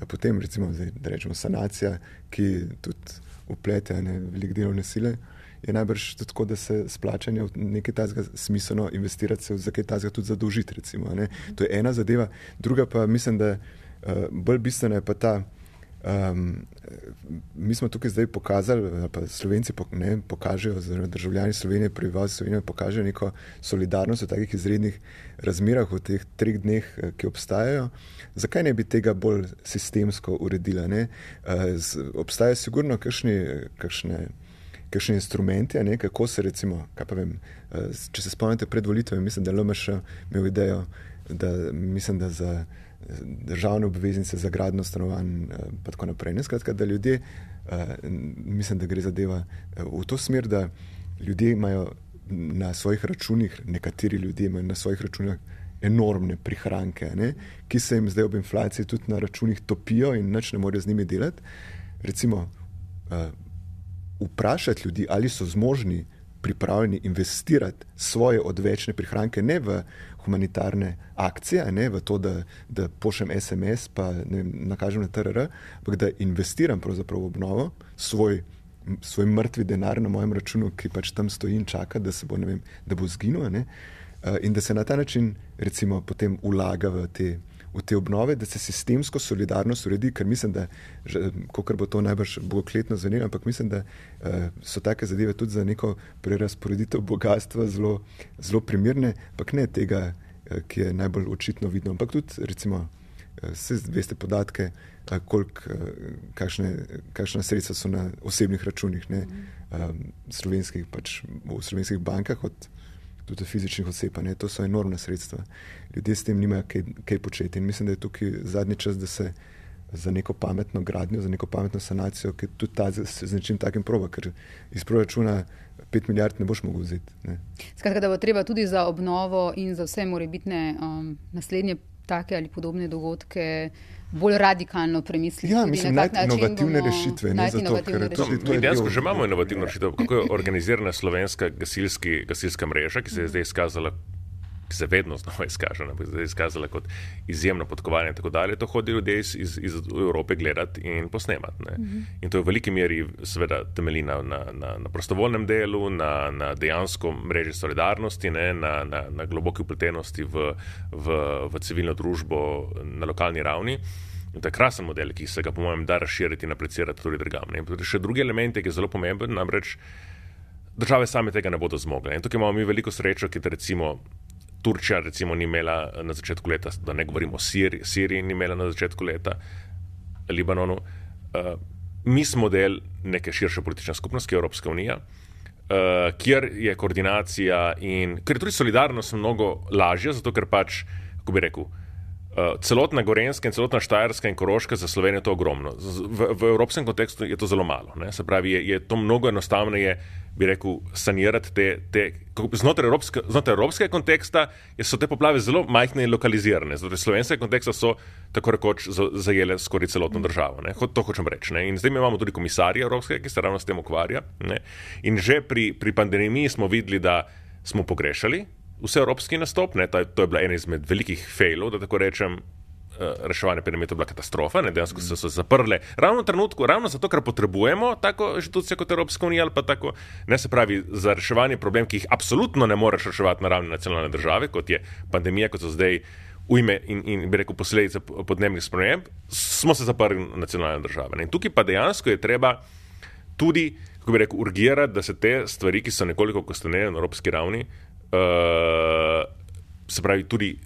potem, recimo, zdaj, da rečemo sanacija, ki tudi uplete veliko delovne sile, uh, je najbrž tako, da se splačanje v nekaj tajnega smiselno investirati, se za kaj tajnega tudi zadolžiti. Recimo, to je ena zadeva. Druga pa mislim, da uh, bolj bistvena je pa ta. Um, mi smo tukaj zdaj pokazali, pa Slovenci ne, pokažejo, oziroma državljani Slovenije, prebivalci Slovenije pokažejo neko solidarnost v takih izrednih razmerah, v teh treh dneh, eh, ki obstajajo. Zakaj ne bi tega bolj sistemsko uredila? Uh, z, obstajajo sigurno kakšne kakšne instrumente, ne, kako se recimo, vem, uh, če se spomnite pred volitvami, mislim, da LMŠ imel idejo, da mislim, da za državne obveznice za gradno stanovanj in tako naprej. Ne, skratka, da ljudje, mislim, da gre zadeva v to smer, da ljudje imajo na svojih računih, nekateri ljudje imajo na svojih računih enormne prihranke, ne, ki se jim zdaj ob inflaciji tudi na računih topijo in nič ne morejo z njimi delati. Recimo, vprašati ljudi, ali so zmožni, pripravljeni investirati svoje odvečne prihranke, ne v humanitarne akcije, ne v to, da, da pošljem SMS, pa ne vem, nakažem na TRR, ampak da investiram v obnovo svoj. Svoj mrtvi denar na mojem računu, ki pač tam stoji in čaka, da se bo, vem, da bo zginil, ne? in da se na ta način, recimo, potem vlaga v te v te obnove, da se sistemsko solidarnost uredi, ker mislim, da, kako bo to najbrž bogokletno zvenelo, ampak mislim, da uh, so take zadeve tudi za neko prerasporeditev bogatstva zelo, zelo primerne, ampak ne tega, uh, ki je najbolj očitno vidno, ampak tudi, recimo, vse uh, veste podatke, uh, kolik, uh, kakšne, kakšne sredstva so na osebnih računih ne, um, slovenskih, pač, v slovenskih bankah. Od, tudi fizičnih oseb. Ne? To so enormna sredstva. Ljudje s tem nimajo kaj, kaj početi. In mislim, da je tukaj zadnji čas, da se za neko pametno gradnjo, za neko pametno sanacijo, ki tudi ta z, z nečim takim proba, ker iz proračuna. 5 milijard ne boš mogel vzeti. Skratka, da bo treba tudi za obnovo in za vse morebitne um, naslednje take ali podobne dogodke bolj radikalno premisliti. Ja, mislim, najti inovativne rešitve. Ne, zato, inovativne rešitve. No, mi dejansko že imamo inovativno rešitev, kako je organizirana slovenska gasilski, gasilska mreža, ki se je zdaj izkazala. Ki se vedno znova izkaže, da je izkazala kot izjemno podkovanje, in tako dalje. To hodijo ljudje iz, iz, iz Evrope gledati in posnemati. Mm -hmm. In to je v veliki meri, seveda, temelji na, na, na, na prostovoljnem delu, na, na dejansko mreži solidarnosti, ne, na, na, na globoki upletenosti v, v, v civilno družbo na lokalni ravni. In to je krasen model, ki se ga, po mojem, da razširiti in aplicirati tudi drugam. In še drugi element, ki je zelo pomemben, namreč države same tega ne bodo zmogle. In tukaj imamo mi veliko srečo, ki recimo Turčija recimo ni imela na začetku leta, da ne govorimo o Siriji, Siriji ni imela na začetku leta, Libanonu. Uh, mi smo del neke širše politične skupnosti, Evropska unija. Uh, kjer je koordinacija in ker je tudi solidarnost mnogo lažja, zato ker pač, kako bi rekel, uh, celotna Gorenska in celotna Štajerska in Koroška za Slovenijo je to ogromno. V, v evropskem kontekstu je to zelo malo. Ne? Se pravi, je, je to mnogo enostavneje, bi rekel, sanirati te. te znotraj, evropske, znotraj evropskega konteksta so te poplave zelo majhne in lokalizirane. Znotraj slovenskega konteksta so tako rekoč zajele skoraj celotno državo. Ne? To hočem reči. Ne? In zdaj imamo tudi komisarja evropskega, ki se ravno s tem ukvarja. Ne? In že pri, pri pandemiji smo videli, da smo pogrešali vse evropski nastop, ne, to, je bila ena izmed velikih failov, da tako rečem. Eh, reševanje je bila katastrofa, ne, dejansko so se zaprle. Ravno v trenutku, ravno zato, ker potrebujemo tako inštitucijo kot Evropska unija, ali pa tako, ne se pravi, za reševanje problemov, ki jih absolutno ne moreš reševati na ravni nacionalne države, kot je pandemija, kot so zdaj ujme in, in bi rekel posledice podnebnih sprememb, smo se zaprli na nacionalne države. Ne. In tukaj pa dejansko je treba tudi, kako bi rekel, urgirati, da se te stvari, ki so nekoliko kostanele na evropski ravni, uh, se pravi, tudi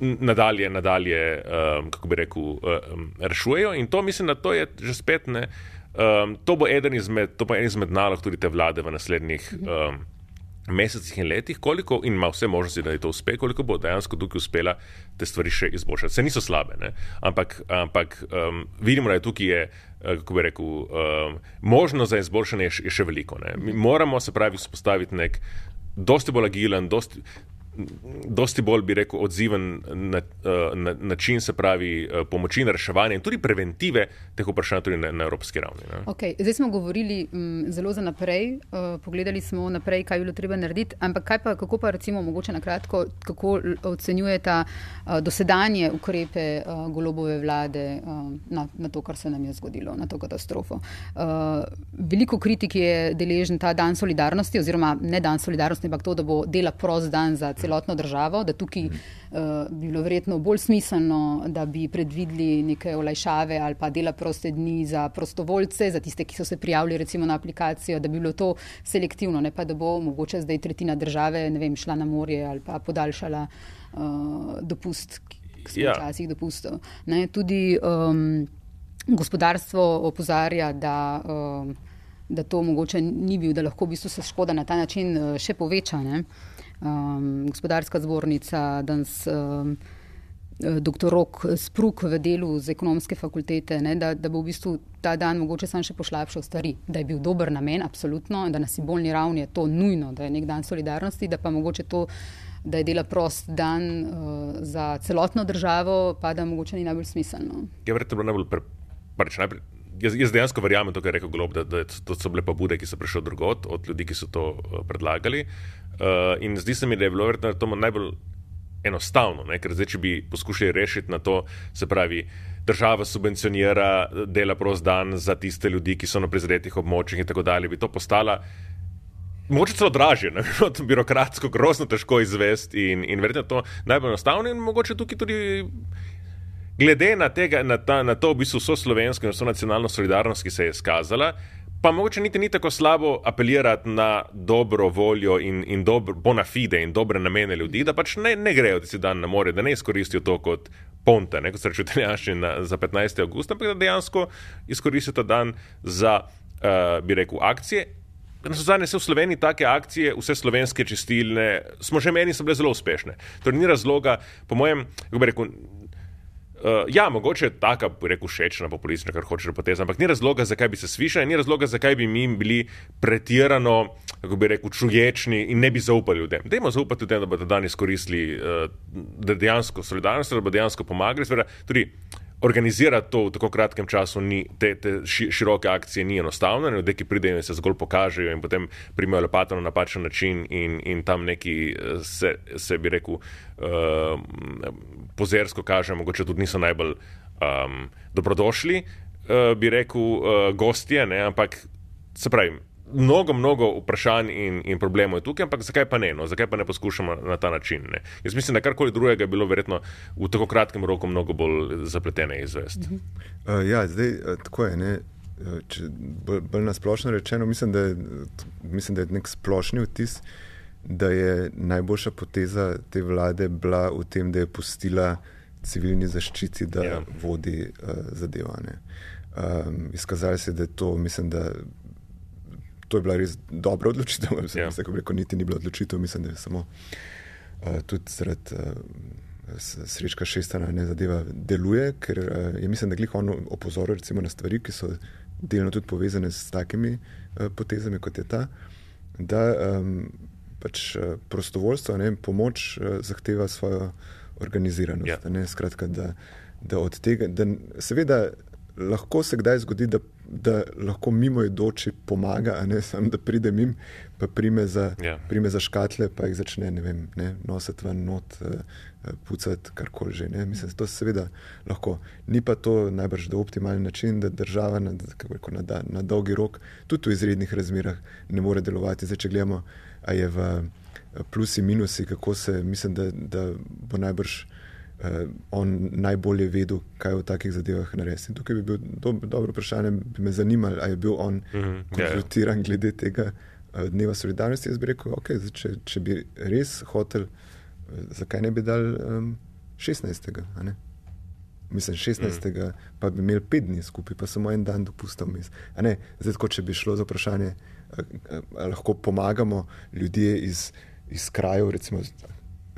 nadalje, nadalje um, kako bi rekel, um, rešujejo. In to mislim, da to je že spet ne. Um, to bo eden izmed, to bo eden izmed nalog tudi te vlade v naslednjih. Um, Mesecih in letih, koliko in ima vse možnosti, da je to uspe, koliko bo dejansko tukaj uspela te stvari še izboljšati. Se niso slabe, ne? ampak, ampak um, vidimo, da je tukaj, je, kako bi rekel, um, možnost za izboljšanje je, je še veliko. Ne? Mi moramo se pravi vzpostaviti nek dosti bolj agilen, dosti, dosti bolj, bi rekel, odziven na, eh, na način, se pravi, eh, pomoči in reševanja in tudi preventive teh vprašanj tudi na, na evropski ravni. Okay. Zdaj smo govorili m, mm, zelo za naprej, uh, pogledali smo naprej, kaj bi bilo treba narediti, ampak kaj pa, kako pa recimo mogoče na kratko, kako ocenjujete uh, dosedanje ukrepe uh, golobove vlade uh, na, na to, kar se nam je zgodilo, na to katastrofo. Uh, veliko kritik je deležen ta dan solidarnosti oziroma ne dan solidarnosti, ampak to, da bo dela prost dan za celotno državo, da tukaj uh, bi bilo verjetno bolj smiselno, da bi predvideli neke olajšave ali pa dela proste dni za prostovoljce, za tiste, ki so se prijavili recimo na aplikacijo, da bi bilo to selektivno, ne pa da bo mogoče zdaj tretjina države vem, šla na morje ali pa podaljšala uh, dopust, ki smo ja. včasih dopustili. Tudi um, gospodarstvo opozarja, da. Um, da to mogoče ni bil, da lahko v bistvu se škoda na ta način uh, še poveča. Um, gospodarska zbornica, danes um, dr. Rok Spruk v delu z ekonomske fakultete, ne, da, da bo v bistvu ta dan mogoče sam še poslabšal stvari, da je bil dober namen, absolutno, da na simbolni ravni je to nujno, da je nek dan solidarnosti, da pa mogoče to da je dela prost dan uh, za celotno državo, pa da mogoče ni najbolj smiselno. Je verjetno najbolj pre, pač najprej. Jaz, jaz dejansko verjamem, kar je rekel Glob, da, da to so bile pobude, ki so prišle drugot, od ljudi, ki so to uh, predlagali. Uh, in zdi se mi, da je bilo verjetno to najbolj enostavno, ne? ker zdaj, če bi poskušali rešiti na to, se pravi, država subvencionira dela prost dan za tiste ljudi, ki so na prizadetih območjih in tako dalje, bi to postala Mogoče celo dražje, ne vem, birokratsko, grozno težko izvesti in, in verjetno to najbolj enostavno in mogoče tukaj tudi. Glede na, tega, na, ta, na to, v bistvu, so slovensko in so nacionalno solidarnost, ki se je izkazala, pa mogoče niti ni tako slabo apelirati na dobro voljo in, in dobro, bona fide in dobre namene ljudi, da pač ne, ne grejo tisti dan na more, da ne izkoristijo to kot ponte, ne, kot se reče v italijanščini za 15. august, ampak da dejansko izkoristijo ta dan za, uh, bi rekel, akcije Na zadnje se v Sloveniji take akcije, vse slovenske čistilne, smo že meni, so bile zelo uspešne. Torej, ni razloga, po mojem, kako bi rekel. Uh, ja, mogoče je taka, rekel, všečna, populistična, kar hočeš poteza, ampak ni razloga, zakaj bi se svišali, ni razloga, zakaj bi mi bili pretirano, kako bi rekel, čuječni in ne bi zaupali ljudem. Dajmo zaupati ljudem, da bodo danes koristili, uh, dejansko solidarnost, da bodo dejansko pomagali. Sveda, tudi organizirati to v tako kratkem času, ni, te, te široke akcije ni enostavno. Ljudje, ki pridejo in se zgolj pokažejo in potem primajo lepato na napačen način in, in tam neki eh, se, se bi rekel, uh, pozersko kaže, mogoče tudi niso najbolj um, dobrodošli, uh, bi rekel, uh, gostje, ne? ampak se pravi mnogo, mnogo vprašanj in, in problemov je tukaj, ampak zakaj pa ne? No? Zakaj pa ne poskušamo na ta način? Ne? Jaz mislim, da karkoli drugega je bilo verjetno v tako kratkem roku mnogo bolj zapletene izvesti. Uh -huh. uh, ja, zdaj uh, tako je. Ne? Uh, če bolj, bolj nasplošno rečeno, mislim da, je, mislim, da je nek splošni vtis, da je najboljša poteza te vlade bila v tem, da je pustila civilni zaščiti, da ja. vodi uh, zadevane. Um, izkazali se, da je to, mislim, da to je bila res dobra odločitev. Mislim, yeah. da rekel, niti ni bila odločitev, mislim, da je samo uh, tudi zaradi uh, srečka šestana ne zadeva deluje, ker uh, je mislim, da glih on opozoril na stvari, ki so delno tudi povezane s takimi uh, potezami, kot je ta, da um, pač uh, prostovoljstvo, ne, pomoč uh, zahteva svojo organiziranost. Yeah. Ne, skratka, da, da od tega, da seveda lahko se kdaj zgodi, da, da lahko mimoidoči pomaga, ne samo da pride mim, pa prime za, ja. prime za škatle, pa jih začne vem, ne, nositi ven, not, uh, pucati, karkoli že. Ne. Mislim, da to seveda lahko. Ni pa to najbrž do optimalen način, da država na, rekel, na, na, na dolgi rok, tudi v izrednih razmerah, ne more delovati. Zdaj, če gledamo, a je v plusi, minusi, kako se, mislim, da, da bo najbrž uh, on najbolje vedel, kaj v takih zadevah narediti. Tukaj bi bil do, dobro vprašanje, bi me zanimalo, ali je bil on mm -hmm, konzultiran yeah. glede tega uh, dneva solidarnosti. Jaz bi rekel, okay, zdaj, če, če bi res hotel, uh, zakaj ne bi dal um, 16. Mislim, 16. Mm. pa bi imeli pet dni skupaj, pa samo en dan dopustil. Zdaj, ko če bi šlo za vprašanje, ali lahko pomagamo ljudje iz, iz krajev, recimo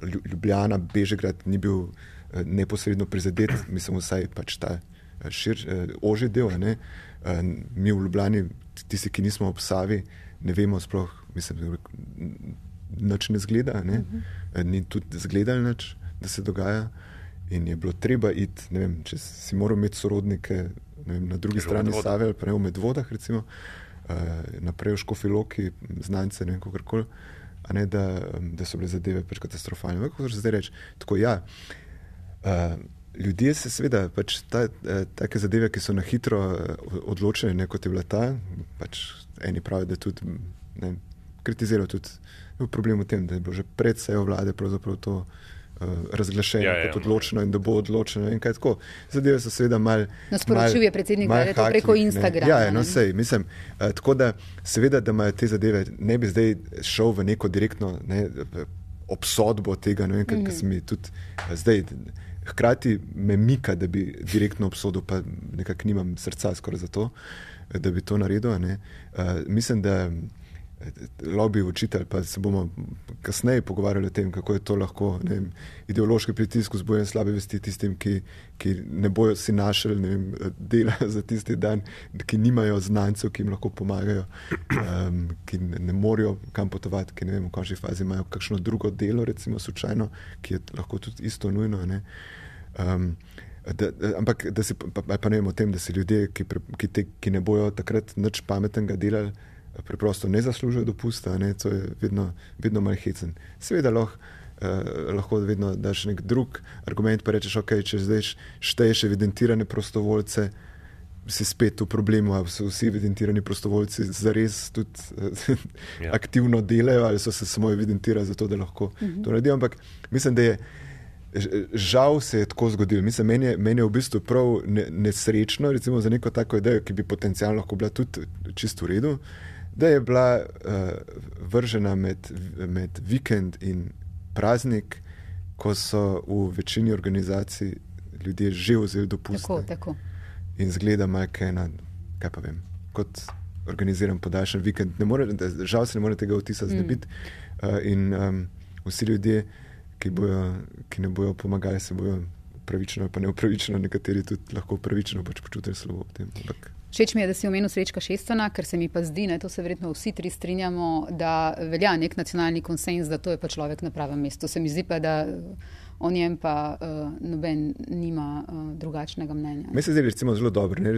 Ljubljana, Bežigrad, ni bil Eh, neposredno prizadet, mislim, vsaj pač ta eh, šir, eh, oži del. Ne? Mi v Ljubljani, tisti, ki nismo ob Savi, ne vemo sploh, mislim, nič ne zgleda, ne? ni tudi zgledal nič, da se dogaja. In je bilo treba iti, ne vem, če si moral imeti sorodnike vem, na drugi strani Save ali pa ne v Medvodah, recimo, naprej v Škofiloki, znance, ne vem, kako koli. Da, da so bile zadeve pač katastrofalne. Kako se zdaj reče? Tako, ja, uh, ljudje se seveda, pač ta, uh, take zadeve, ki so na hitro uh, odločene, ne, kot je bila ta, pač eni pravijo, da tudi ne, kritizirajo tudi problem v tem, da je bilo že pred sejo vlade pravzaprav to uh, razglašeno ja, ja, kot odločeno in da bo odločeno in kaj tako. Zadeve so seveda mal. Nasporočil je predsednik vlade to preko Instagrama. Ja, ja, no sej, mislim, uh, tako da seveda, da imajo te zadeve, ne bi zdaj šel v neko direktno ne, obsodbo tega, ne vem, mm -hmm. kaj se mi tudi uh, zdaj hkrati me mika, da bi direktno obsodil, pa nekako nimam srca skoraj za to, da bi to naredil. Uh, mislim, da lobby učitelj, pa se bomo kasneje pogovarjali o tem, kako je to lahko vem, ideološki pritisk vzbujati slabe vesti tistim, ki, ki ne bojo si našli vem, dela za tisti dan, ki nimajo znancev, ki jim lahko pomagajo, um, ki ne, ne morejo kam potovati, ki ne vem, v končni fazi imajo kakšno drugo delo, recimo slučajno, ki je lahko tudi isto nujno. Um, da, da, ampak da se pa, pa ne vem o tem, da se ljudje, ki, pre, ki, te, ki ne bojo takrat nič pametnega delali, preprosto ne zaslužijo dopusta, ne, to je vedno, vedno malo hecen. Seveda lahko, eh, lahko vedno daš nek drug argument, pa rečeš, ok, če zdaj šteješ evidentirane prostovoljce, si spet v problemu, ali so vsi evidentirani prostovoljci zares tudi eh, ja. aktivno delajo, ali so se samo evidentirali zato, da lahko mhm. to naredijo. Ampak mislim, da je. Žal se je tako zgodilo. Mislim, meni, je, meni je v bistvu prav nesrečno, recimo za neko tako idejo, ki bi potencialno lahko bila tudi čisto v redu, uh, da je bila uh, vržena med, med vikend in praznik, ko so v večini organizacij ljudje že vzeli dopust. Tako, tako. In zgleda, majka ena, kaj pa vem, kot organiziran podaljšan vikend. More, žal se ne more tega vtisa znebiti. Mm. Uh, in um, vsi ljudje, ki, bojo, ki ne bojo pomagali, se bojo pravično, pa ne upravičeno, nekateri tudi lahko upravičeno pač počutijo slabo v tem. Ampak, Všeč mi je, da si omenil Srečka Šestana, ker se mi pa zdi, da se verjetno vsi tri strinjamo, da velja nek nacionalni konsens, da to je pa človek na pravem mestu. Se mi zdi pa, da o njem pa uh, noben nima uh, drugačnega mnenja. Meni se zdi recimo zelo dobro. Ne?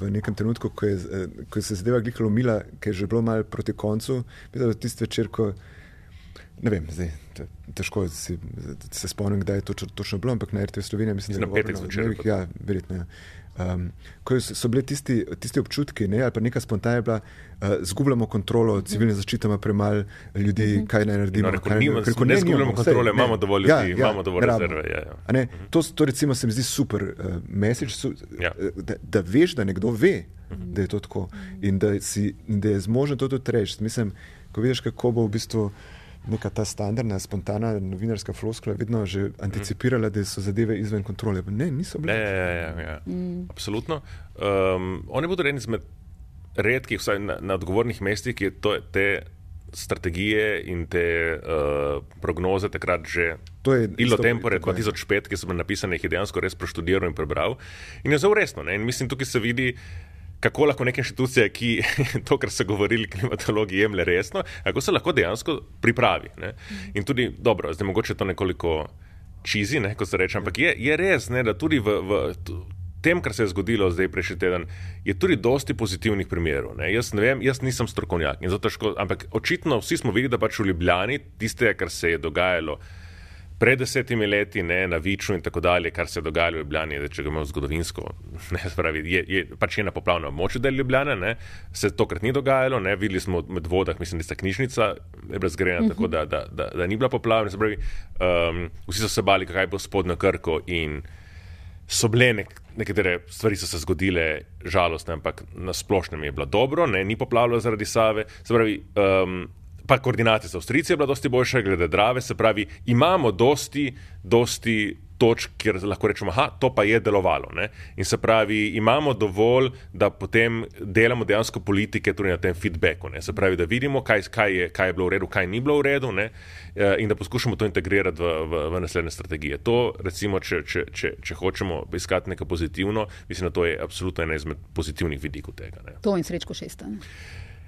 V nekem trenutku, ko, je, ko se zadeva glihalo mila, ker je že bilo malo proti koncu, mislim, da tisti večer, ko. Ne vem, zdaj, težko si, se spomnim, kdaj je to točno bilo, ampak na RTV Slovenija mislim, da je bilo petek zvečer. Ja, verjetno. Ja. Um, ko so bili tisti, tisti občutki, ne, ali pa neka spontana je bila, uh, zgubljamo kontrolo, civilne zaščite ima premalo ljudi, mhm. -huh. kaj naj naredimo. No, kaj, nima, ne, ne zgubljamo kontrole, ne, imamo dovolj ljudi, ja, ja, imamo dovolj rezerve. Ja, ja. Ne, -huh. to, to recimo se mi zdi super uh, message, su, ja. da, da veš, da nekdo ve, uh -huh. da je to tako in da, si, da je zmožen to tudi reči. Mislim, ko vidiš, kako bo v bistvu neka ta standardna, spontana novinarska floskula vedno že anticipirala, da so zadeve izven kontrole. Ne, niso bile. Ja, ja, ja, ja. Mm. Absolutno. Um, oni bodo eni izmed redkih, vsaj na, na odgovornih mestih, ki to, te strategije in te uh, prognoze takrat že. To je Ilo Tempore 2005, ki so bile napisane, jih je dejansko res proštudiral in prebral. In je zelo resno. Ne? In mislim, tukaj se vidi kako lahko neke inštitucije, ki to, kar so govorili klimatologi, jemlje resno, kako se lahko dejansko pripravi. Ne? In tudi, dobro, zdaj mogoče to nekoliko čizi, ne, kot se reče, ampak je, je res, ne, da tudi v, v tem, kar se je zgodilo zdaj prejšnji teden, je tudi dosti pozitivnih primerov. Ne? Jaz ne vem, jaz nisem strokovnjak, ško, ampak očitno vsi smo videli, da pač v Ljubljani tiste, kar se je dogajalo pred desetimi leti, ne, na Viču in tako dalje, kar se je dogajalo v Ljubljani, da, če ga imamo zgodovinsko, ne, spravi, je, je pač je na poplavnem območju del Ljubljana, ne, se tokrat ni dogajalo, ne, videli smo med vodah, mislim, da je ta knjižnica je bila zgrajena uh -huh. tako, da, da, da, da ni bila poplavna, se pravi, um, vsi so se bali, kaj bo spodnjo krko in so bile nek, nekatere stvari so se zgodile žalostne, ampak na splošnem je bilo dobro, ne, ni poplavljalo zaradi Save, se pravi, um, pa koordinacija z Avstrijci je bila dosti boljša, glede Drave, se pravi, imamo dosti, dosti točk, kjer lahko rečemo, da to pa je delovalo. Ne? In se pravi, imamo dovolj, da potem delamo dejansko politike tudi na tem feedbacku. Ne? Se pravi, da vidimo, kaj, kaj, je, kaj je bilo v redu, kaj ni bilo v redu ne? Eh, in da poskušamo to integrirati v, v, v naslednje strategije. To, recimo, če, če, če, če hočemo iskati nekaj pozitivno, mislim, da to je absolutno ena izmed pozitivnih vidikov tega. Ne? To in srečko šestan.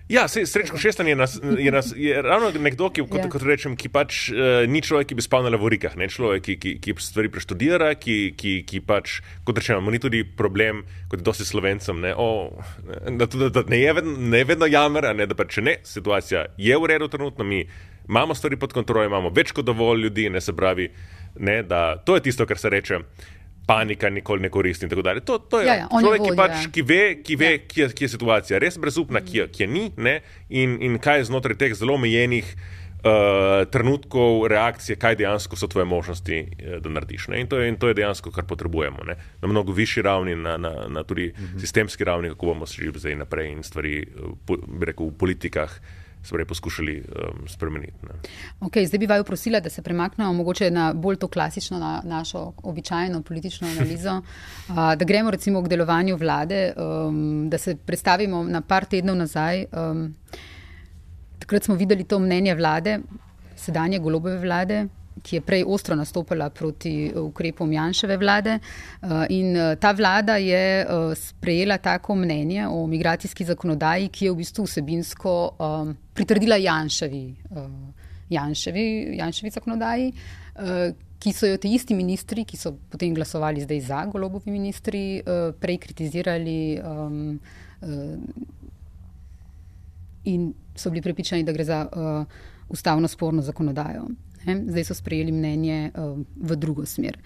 Ja, se, srečko šestan je, nas, je, nas, je ravno nekdo, ki, kot, ja. kot rečem, ki pač uh, ni človek, ki bi spal na levorikah, ne človek, ki, ki, ki stvari preštudira, ki, ki, ki pač, kot rečemo, ni tudi problem, kot je dosti slovencem, ne, oh, da, da, da ne je vedno, ne vedno jamer, ne, da pač ne, situacija je v redu trenutno, mi imamo stvari pod kontrolo, imamo več kot dovolj ljudi, ne se pravi, ne, da to je tisto, kar se reče panika nikoli ne koristi. To, to je ja, ja, človek, ki, pač, ki ve, ki ve ja. kje, kje je situacija res brezupna, kje, kje ni in, in kaj je znotraj teh zelo omejenih. Uh, trenutkov reakcije, kaj dejansko so tvoje možnosti, uh, da narediš. In to, je, in to je dejansko, kar potrebujemo. Ne? Na mnogo višji ravni, na, na, na tudi uh mhm. -huh. sistemski ravni, kako bomo se že zdaj naprej in stvari, uh, po, bi rekel, v politikah sprej poskušali um, spremeniti. Okay, zdaj bi vaju prosila, da se premaknemo mogoče na bolj to klasično, na našo običajno politično analizo, uh, da gremo recimo k delovanju vlade, um, da se predstavimo na par tednov nazaj. Um, takrat smo videli to mnenje vlade, sedanje golobove vlade, ki je prej ostro nastopila proti uh, ukrepom Janševe vlade. Uh, in uh, ta vlada je sprejela tako mnenje o migracijski zakonodaji, ki je v bistvu vsebinsko um, pritrdila Janševi, Janševi, Janševi zakonodaji. Ki so jo ti isti ministri, ki so potem glasovali zdaj za golobovi ministri, prej kritizirali um, in so bili prepričani, da gre za ustavno sporno zakonodajo. Zdaj so sprejeli mnenje uh, v drugo smer.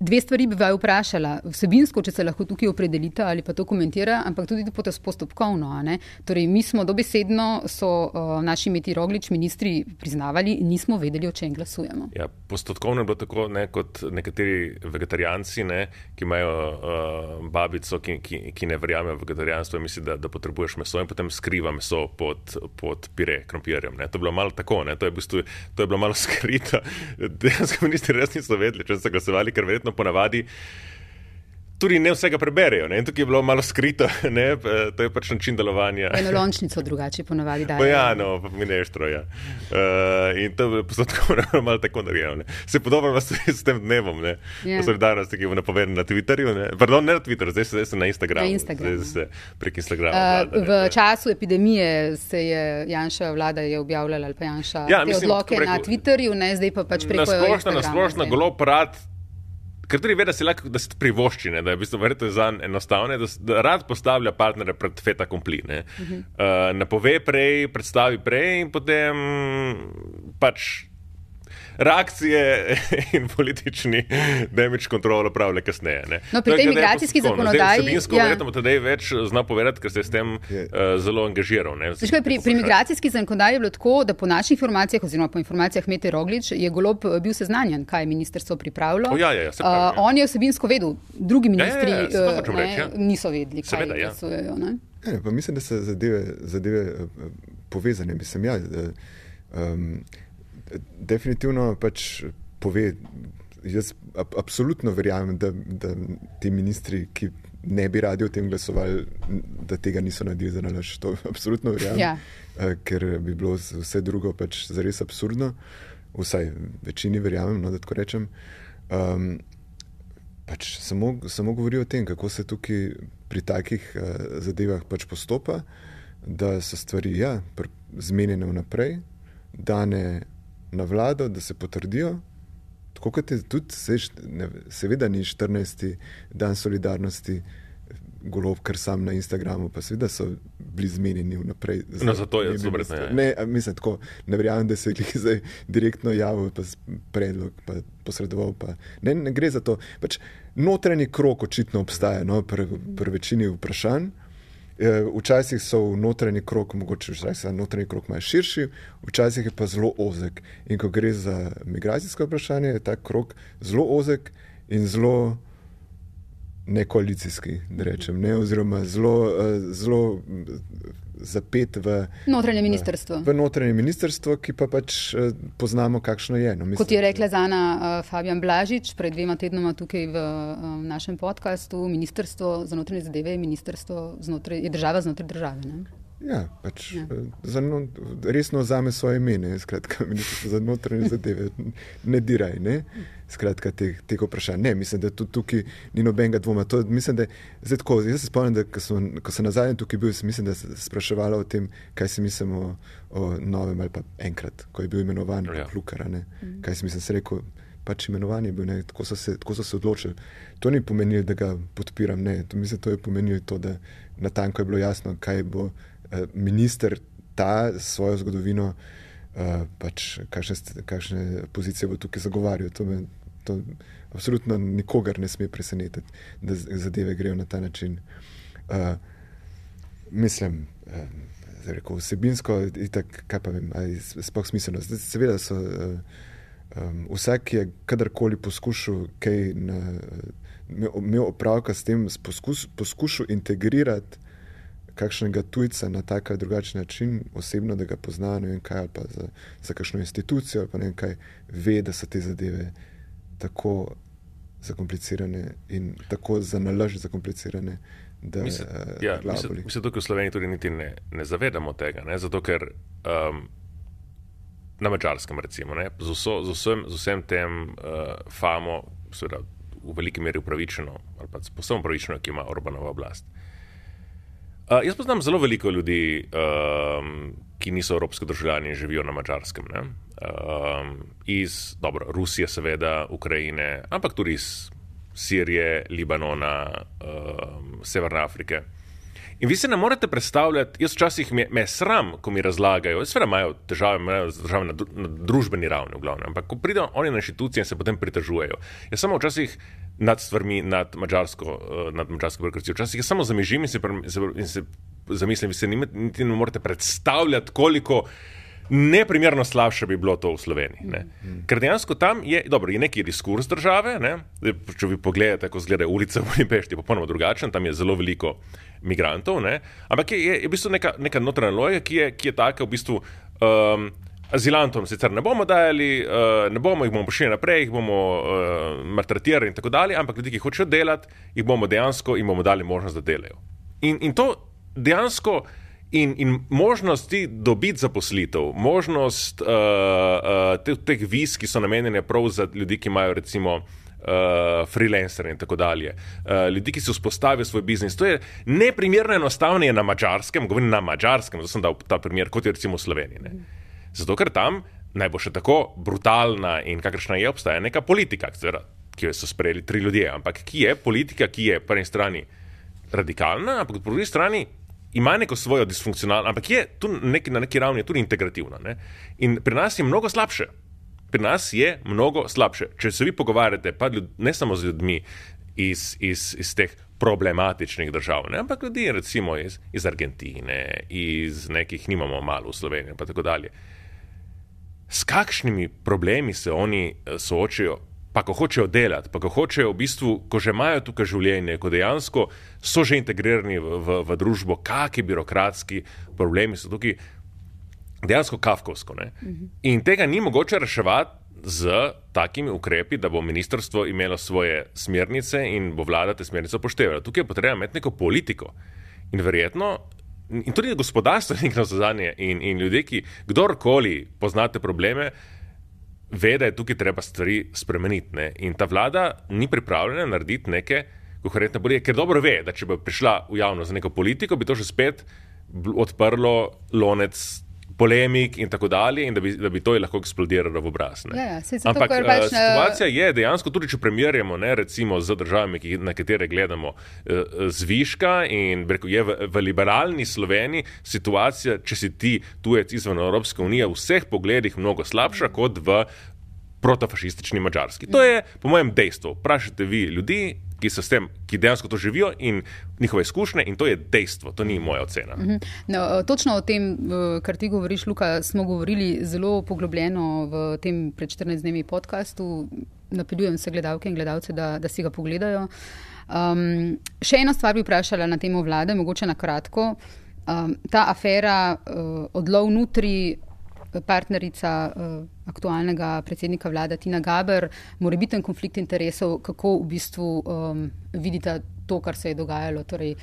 Dve stvari bi vaju vprašala, vsebinsko, če se lahko tukaj opredelite ali pa to komentira, ampak tudi postopkovno. Torej, mi smo dobesedno, so uh, naši meteorologi, ministri priznavali nismo vedeli, o čem glasujemo. Ja, postopkovno je bilo tako, ne, kot nekateri vegetarijanci, ne, ki imajo uh, babico, ki, ki, ki ne verjamejo v vegetarijanstvo in misli, da, da potrebuješ meso in potem skriva meso pod, pod pire krompirjem. To je bilo malo tako, to je, v bistvu, to je bilo malo skrito. Dejansko ministri res niso vedeli, če so glasovali, ker verjetno verjetno ponavadi. Tudi ne vsega preberejo, ne? tukaj je bilo malo skrito, ne? to je pač način delovanja. Eno lončnico drugače ponavadi dajo. Ja, no, mineštro. Ja. Uh, in to je postopkovno malo tako narejeno. Se podobno vas s tem dnevom, ne? Yeah. Ja. Solidarnosti, ki je napovedan na Twitterju. Ne? Pardon, ne na Twitterju, zdaj, zdaj sem na Instagramu. Na Instagramu. Zdaj se prek Instagrama. Uh, vlada, v času epidemije se je Janša vlada je objavljala ali pa Janša ja, mislim, odloke preko, na Twitterju, ne? zdaj pa pač preko. Na splošno, na splošno, golo prat ker tudi ve, da si lahko, da se privošči, ne, da je v bistvu verjetno za njega enostavno, da, da rad postavlja partnere pred feta kompli. Uh -huh. uh, napove prej, predstavi prej in potem pač reakcije in politični damage control opravlja kasneje. Ne. No, pri tej migracijski zakonodaji. Vsebinsko ja. verjetno tedaj več zna povedati, ker se je s tem uh, zelo angažiral. Ne, Zdaj, pri, pri migracijski zakonodaji je bilo tako, da po naših informacijah, oziroma po informacijah Mete Roglič, je golob eh, bil seznanjen, kaj je ministrstvo pripravilo. Ja, ja, ja, pravi, uh, on je vsebinsko vedel, drugi ministri ja, ja, ja, ne, reč, ja. niso vedeli, kaj Seveda, ja. glasujejo. Ja, mislim, da so zadeve, zadeve povezane. Mislim, ja, um, definitivno pač pove. Jaz absolutno verjamem, da, da ti ministri, ki ne bi radi o tem glasovali, da tega niso naredili za nalaž. To absolutno verjamem, ja. uh, ker bi bilo vse drugo pač zares absurdno. Vsaj večini verjamem, no, da tako rečem. Um, pač samo, samo govori o tem, kako se tukaj pri takih uh, zadevah pač postopa, da so stvari ja, zmenjene vnaprej, dane na vlado, da se potrdijo. Tako kot je tudi, seš, ne, seveda, ni 14. dan solidarnosti, golov, kar sam na Instagramu, pa seveda so bili zmenjeni vnaprej. No, zato je zelo resno. Ne, mislim, tako, ne verjamem, da se jih zdaj direktno javil, pa predlog, pa posredoval. Pa. Ne, ne gre za to. Pač notranji krok očitno obstaja no, pri pr večini vprašanj. Eh, včasih so v notranji krok, mogoče včasih notranji krok malo širši, včasih je pa zelo ozek. In ko gre za migracijsko vprašanje, je ta krok zelo ozek in zelo nekoalicijski, da rečem, ne? oziroma zelo, eh, zelo zapet v notranje ministrstvo. V, notranje ministrstvo, ki pa pač uh, poznamo, kakšno je. No, mislim, Kot je rekla Zana uh, Fabijan Blažič pred dvema tednoma tukaj v um, našem podkastu, ministrstvo za notranje zadeve je, znotraj, je država znotraj države. Ne? Ja, pač, ja. Za, no, resno vzame svoje ime, skratka, ministrstvo za notranje zadeve, ne diraj. Ne? skratka, teh, teh vprašanj. Ne, mislim, da tudi tukaj ni nobenega dvoma. To, mislim, da, zdaj, tako, jaz se spomnim, da ko sem, ko sem nazadnje tukaj bil, mislim, da sem spraševal o tem, kaj si mislim o, o novem ali pa enkrat, ko je bil imenovan ja. Lukar. Mm. Kaj si mislim, se rekel. Pač imenovanje je bilo, tako, tako so se odločili. To ni pomenilo, da ga podpiram. Ne, to, mislim, to je pomenilo to, da na tanko je bilo jasno, kaj bo eh, minister ta svojo zgodovino, eh, pač, kakšne, kakšne pozicije bo tukaj zagovarjal. To me, to absolutno nikogar ne sme presenetiti, da zadeve grejo na ta način. Uh, mislim, uh, je vsebinsko, itak, kaj pa vem, ali sploh smiselno. Zdaj, seveda so uh, um, vsak, je kadarkoli poskušal kaj imel opravka s tem, poskus, poskušal integrirati kakšnega tujca na tak ali drugačen način, osebno, da ga pozna, ne vem kaj, ali pa za, za kakšno institucijo, ali pa ne vem kaj, ve, da so te zadeve tako zakomplicirane in tako za nalož zakomplicirane. Da, Mislim, eh, ja, glava mislim, boli. mislim, tukaj v Sloveniji tudi niti ne, ne zavedamo tega. Ne? Zato, ker um, na mačarskem, recimo, ne, z, vso, z, vsem, z vsem tem uh, famo, seveda v veliki meri upravičeno, ali pa posebno upravičeno, ki ima Orbanova oblast. Uh, jaz poznam zelo veliko ljudi, um, ki niso evropski državljani in živijo na mačarskem. Ne? Um, iz dobro, Rusije, seveda, Ukrajine, ampak tudi iz Sirije, Libanona, um, Severne Afrike. In vi se ne morete predstavljati, jaz včasih me, me sram, ko mi razlagajo, seveda imajo težave, imajo težave na, dru- na družbeni ravni, v glavnem, ampak ko pridejo oni na inštitucije in se potem pritožujejo. Jaz samo včasih nad stvarmi, nad mačarsko, uh, nad mačarsko birokracijo, včasih jaz samo zamižim in se, se, in se zamislim, se niti ne morete predstavljati, koliko neprimerno slabše bi bilo to v Sloveniji. Ne? Ker dejansko tam je, dobro, je neki diskurs države. Ne? Zdaj, Če vi pogledate, kako izgledajo ulice v Budimpešti, je popolnoma drugačen, tam je zelo veliko migrantov, ne? ampak je, je, je v bistvu neka, neka notranja logika, ki je, ki je taka v bistvu. Um, Azilantom sicer ne bomo dajali, uh, ne bomo jih bomo pošiljali naprej, jih bomo uh, maltretirali in tako dalje, ampak ljudi, ki hočejo delati, jih bomo dejansko jim bomo dali možnost, da delajo. In, in to dejansko in, in možnosti dobiti zaposlitev, možnost uh, uh, teh, teh viz, ki so namenjene prav za ljudi, ki imajo recimo. Uh, freelancer in tako dalje, uh, ljudi, ki si vzpostavijo svoj biznis. To je neprimerno enostavneje na mačarskem, govorim na mačarskem, zato sem dal ta primer, kot je recimo v Sloveniji. Ne? Zato, ker tam naj bo še tako brutalna in kakršna je, obstaja neka politika, ki jo so sprejeli tri ljudje, ampak ki je politika, ki je po eni strani radikalna, ampak po drugi strani ima neko svojo disfunkcionalno, ampak je tu neki, na neki ravni tudi integrativna. Ne? In pri nas je mnogo slabše. Pri nas je mnogo slabše. Če se vi pogovarjate, pa ljud, ne samo z ljudmi iz, iz, iz teh problematičnih držav, ne? ampak ljudi recimo iz, iz Argentine, iz nekih, nimamo malo v Sloveniji, pa tako dalje. S kakšnimi problemi se oni eh, soočajo, pa ko hočejo delati, pa ko hočejo v bistvu, ko že imajo tukaj življenje, ko dejansko so že integrirani v, v, v družbo, kakšni birokratski problemi so tukaj, dejansko kafkovsko. -huh. In tega ni mogoče reševati z takimi ukrepi, da bo ministrstvo imelo svoje smernice in bo vlada te smernice upoštevala. Tukaj je potrebno imeti neko politiko. In verjetno, in tudi gospodarstvo je nekaj zadanje, in, in ljudje, ki kdorkoli poznate probleme, ve, da je tukaj treba stvari spremeniti. Ne? In ta vlada ni pripravljena narediti neke koherentne politike, ker dobro ve, da če bi prišla v javnost z neko politiko, bi to že spet odprlo lonec polemik in tako dalje, in da bi, da bi to lahko eksplodiralo v obraz. ne. Ja, ja, Ampak ker eh, pač, eh, situacija je dejansko, tudi če primerjamo ne, recimo z državami, ki, na katere gledamo eh, z viška in rekel, je v, v liberalni Sloveniji situacija, če si ti tujec izven Evropske unije, v vseh pogledih mnogo slabša kot v protofašistični Mačarski. To je, po mojem, dejstvo. Vprašajte vi ljudi, ki so s tem, ki dejansko to živijo in njihove izkušnje, in to je dejstvo, to ni moja ocena. No, eh, točno o tem, eh, kar ti govoriš, Luka, smo govorili zelo poglobljeno v tem pred 14 dnevi podkastu. Napeljujem vse gledalke in gledalce, da, da si ga pogledajo. Um, še eno stvar bi vprašala na temo vlade, mogoče na kratko. Um, ta afera uh, odlov nutri, partnerica uh, aktualnega predsednika vlade Tina Gaber, morebiten konflikt interesov, kako v bistvu um, vidite to, kar se je dogajalo. Torej,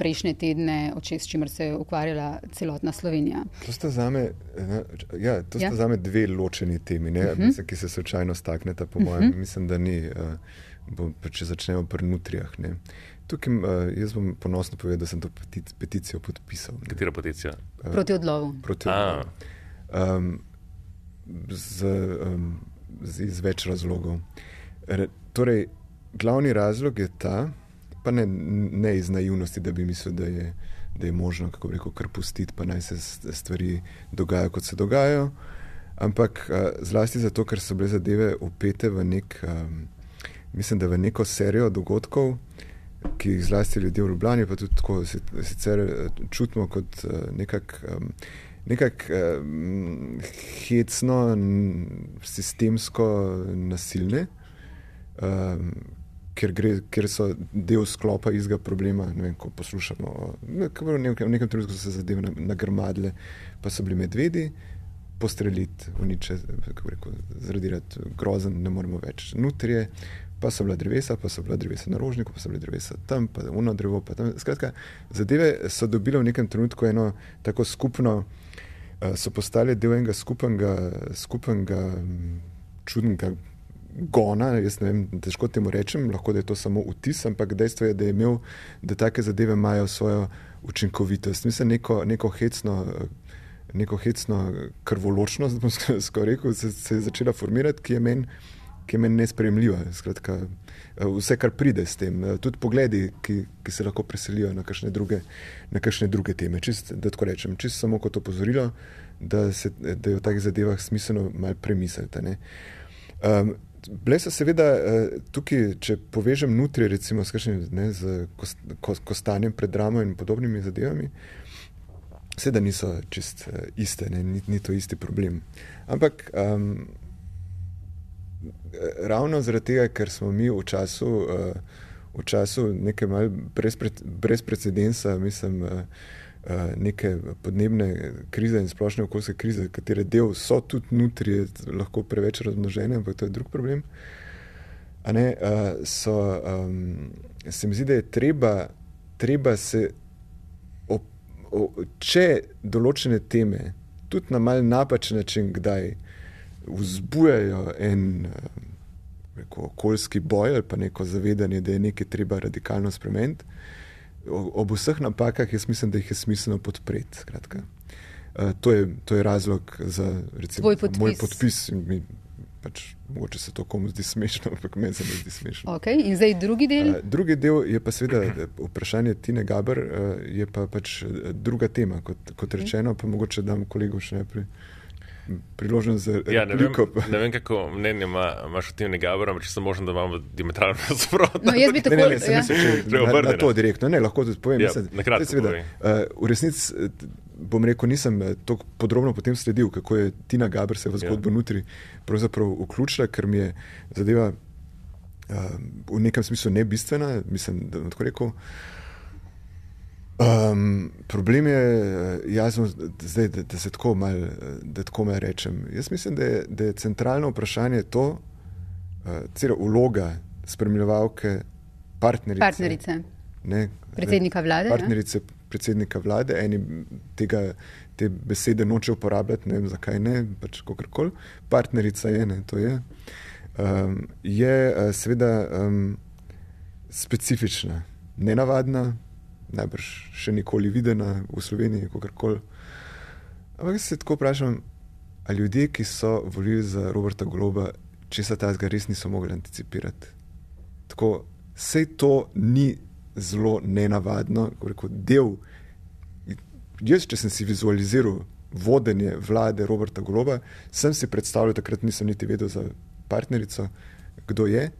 prejšnje tedne, o čem se je ukvarjala celotna Slovenija. To sta zame, ne, ja, to sta Ja. zame dve ločeni temi, ne, uh -huh. mislim, ki se slučajno stakneta, po mojem. Uh -huh. Mislim, da ni, uh, bo, pa če začnemo pri nutrijah. Ne. Tukaj uh, jaz bom ponosno povedal, da sem to petic, peticijo podpisal. Ne, Katera peticija? Proti odlovu. proti A. um, z, um, z, iz več razlogov. Re, torej, glavni razlog je ta, pa ne, ne iz naivnosti, da bi mislil, da je, da je možno, kako rekel, kar pustiti, pa naj se stvari dogajajo, kot se dogajajo. Ampak uh, zlasti zato, ker so bile zadeve upete v nek, um, mislim, da v neko serijo dogodkov, ki jih zlasti ljudje v Ljubljani, pa tudi tako si- sicer eh, čutimo kot uh, nekak. Um, Nekako um, hecno, sistemsko nasilne, um, ker, gre, ker so del sklopa istega problema. Vem, ko poslušamo, ne, v nekem, v nekem trenutku so se zadeve nagrmadile, pa so bili medvedi, postreliti, uniče, zaradi grozen, ne moremo več. Nutrije, pa so bila drevesa, pa so bila drevesa na rožniku, pa so bila drevesa tam, pa uno drevo. Pa tam. Skratka, zadeve so dobile v nekem trenutku eno tako skupno, so postale del enega skupnega, skupnega čudnega gona. Jaz ne vem, težko temu rečem, lahko da je to samo vtis, ampak dejstvo je, da je imel, da take zadeve imajo svojo učinkovitost. Mislim, neko, neko hecno. Neko hecno krvoločnost, bom skoraj rekel, se, se je začela formirati, ki je meni men nespremljiva. Skratka, vse, kar pride s tem, tudi pogledi, ki, ki se lahko preselijo na kakšne druge, na kakšne druge teme. Čist, da tako rečem, čisto samo kot opozorilo, da, se, da je o takih zadevah smiselno malo premisliti. Um, Bile so seveda eh, tukaj, če povežem nutri, recimo s, kakšnim, ne, z kostanjem pred ramo in podobnimi zadevami, seveda niso čist eh, iste, ne, ni, ni to isti problem. Ampak um, ravno zaradi tega, ker smo mi v času, uh, v času neke malce brez, brez precedensa, mislim. Uh, Eh, neke podnebne krize in splošne okoljske krize, katere del so tudi nutrije, lahko preveč razmnožene, ampak to je drug problem. Ne, uh, so, um, se mi zdi, da je treba, treba se, op, o, če določene teme, tudi na mal napačen način, kdaj vzbujajo en um, reko, okoljski boj ali pa neko zavedanje, da je nekaj treba radikalno spremeniti ob vseh napakah, jaz mislim, da jih je smiselno podpreti. Uh, to, je, to je razlog za recimo, podpis. moj podpis. Mi, pač, mogoče se to komu zdi smešno, ampak meni se ne zdi smešno. Okay. In zdaj drugi del? Uh, drugi del je pa seveda vprašanje Tine Gaber, uh, je pa pač druga tema. Kot, kot rečeno, pa mogoče dam kolegu še naprej priložnost za ja, ne, vem, ne vem, kako mnenje ima, imaš o tem negabor, ampak če sem možen, da imamo diametralno nasprotno. No, jaz bi tako rekel. Ne, ne, ne, ja. na, na to direktno, ne, lahko tudi povem. Ja, mislim, seveda, uh, v resnici, eh, bom rekel, nisem eh, tako podrobno potem sledil, kako je Tina Gaber se v ja. zgodbo ja. nutri pravzaprav vključila, ker mi je zadeva uh, v nekem smislu ne bistvena, mislim, da bom tako rekel. Um, problem je, jasno, zdaj, da, da se tako malo mal rečem. Jaz mislim, da je, da je centralno vprašanje to, uh, celo vloga spremljevalke, partnerice. partnerice. Ne, predsednika vlade. Partnerice ne? predsednika vlade, eni tega, te besede noče uporabljati, ne vem zakaj ne, pač kakorkoli. Partnerica je, ne, to je. Um, je seveda um, specifična, nenavadna najbrž še nikoli videna v Sloveniji, kako koli. Ampak se tako vprašam, ali ljudje, ki so volili za Roberta Globa, če se ta zgor res niso mogli anticipirati. Tako, vse to ni zelo nenavadno, kot del. Jaz, če sem si vizualiziral vodenje vlade Roberta Globa, sem si predstavljal, takrat nisem niti vedel za partnerico, kdo je.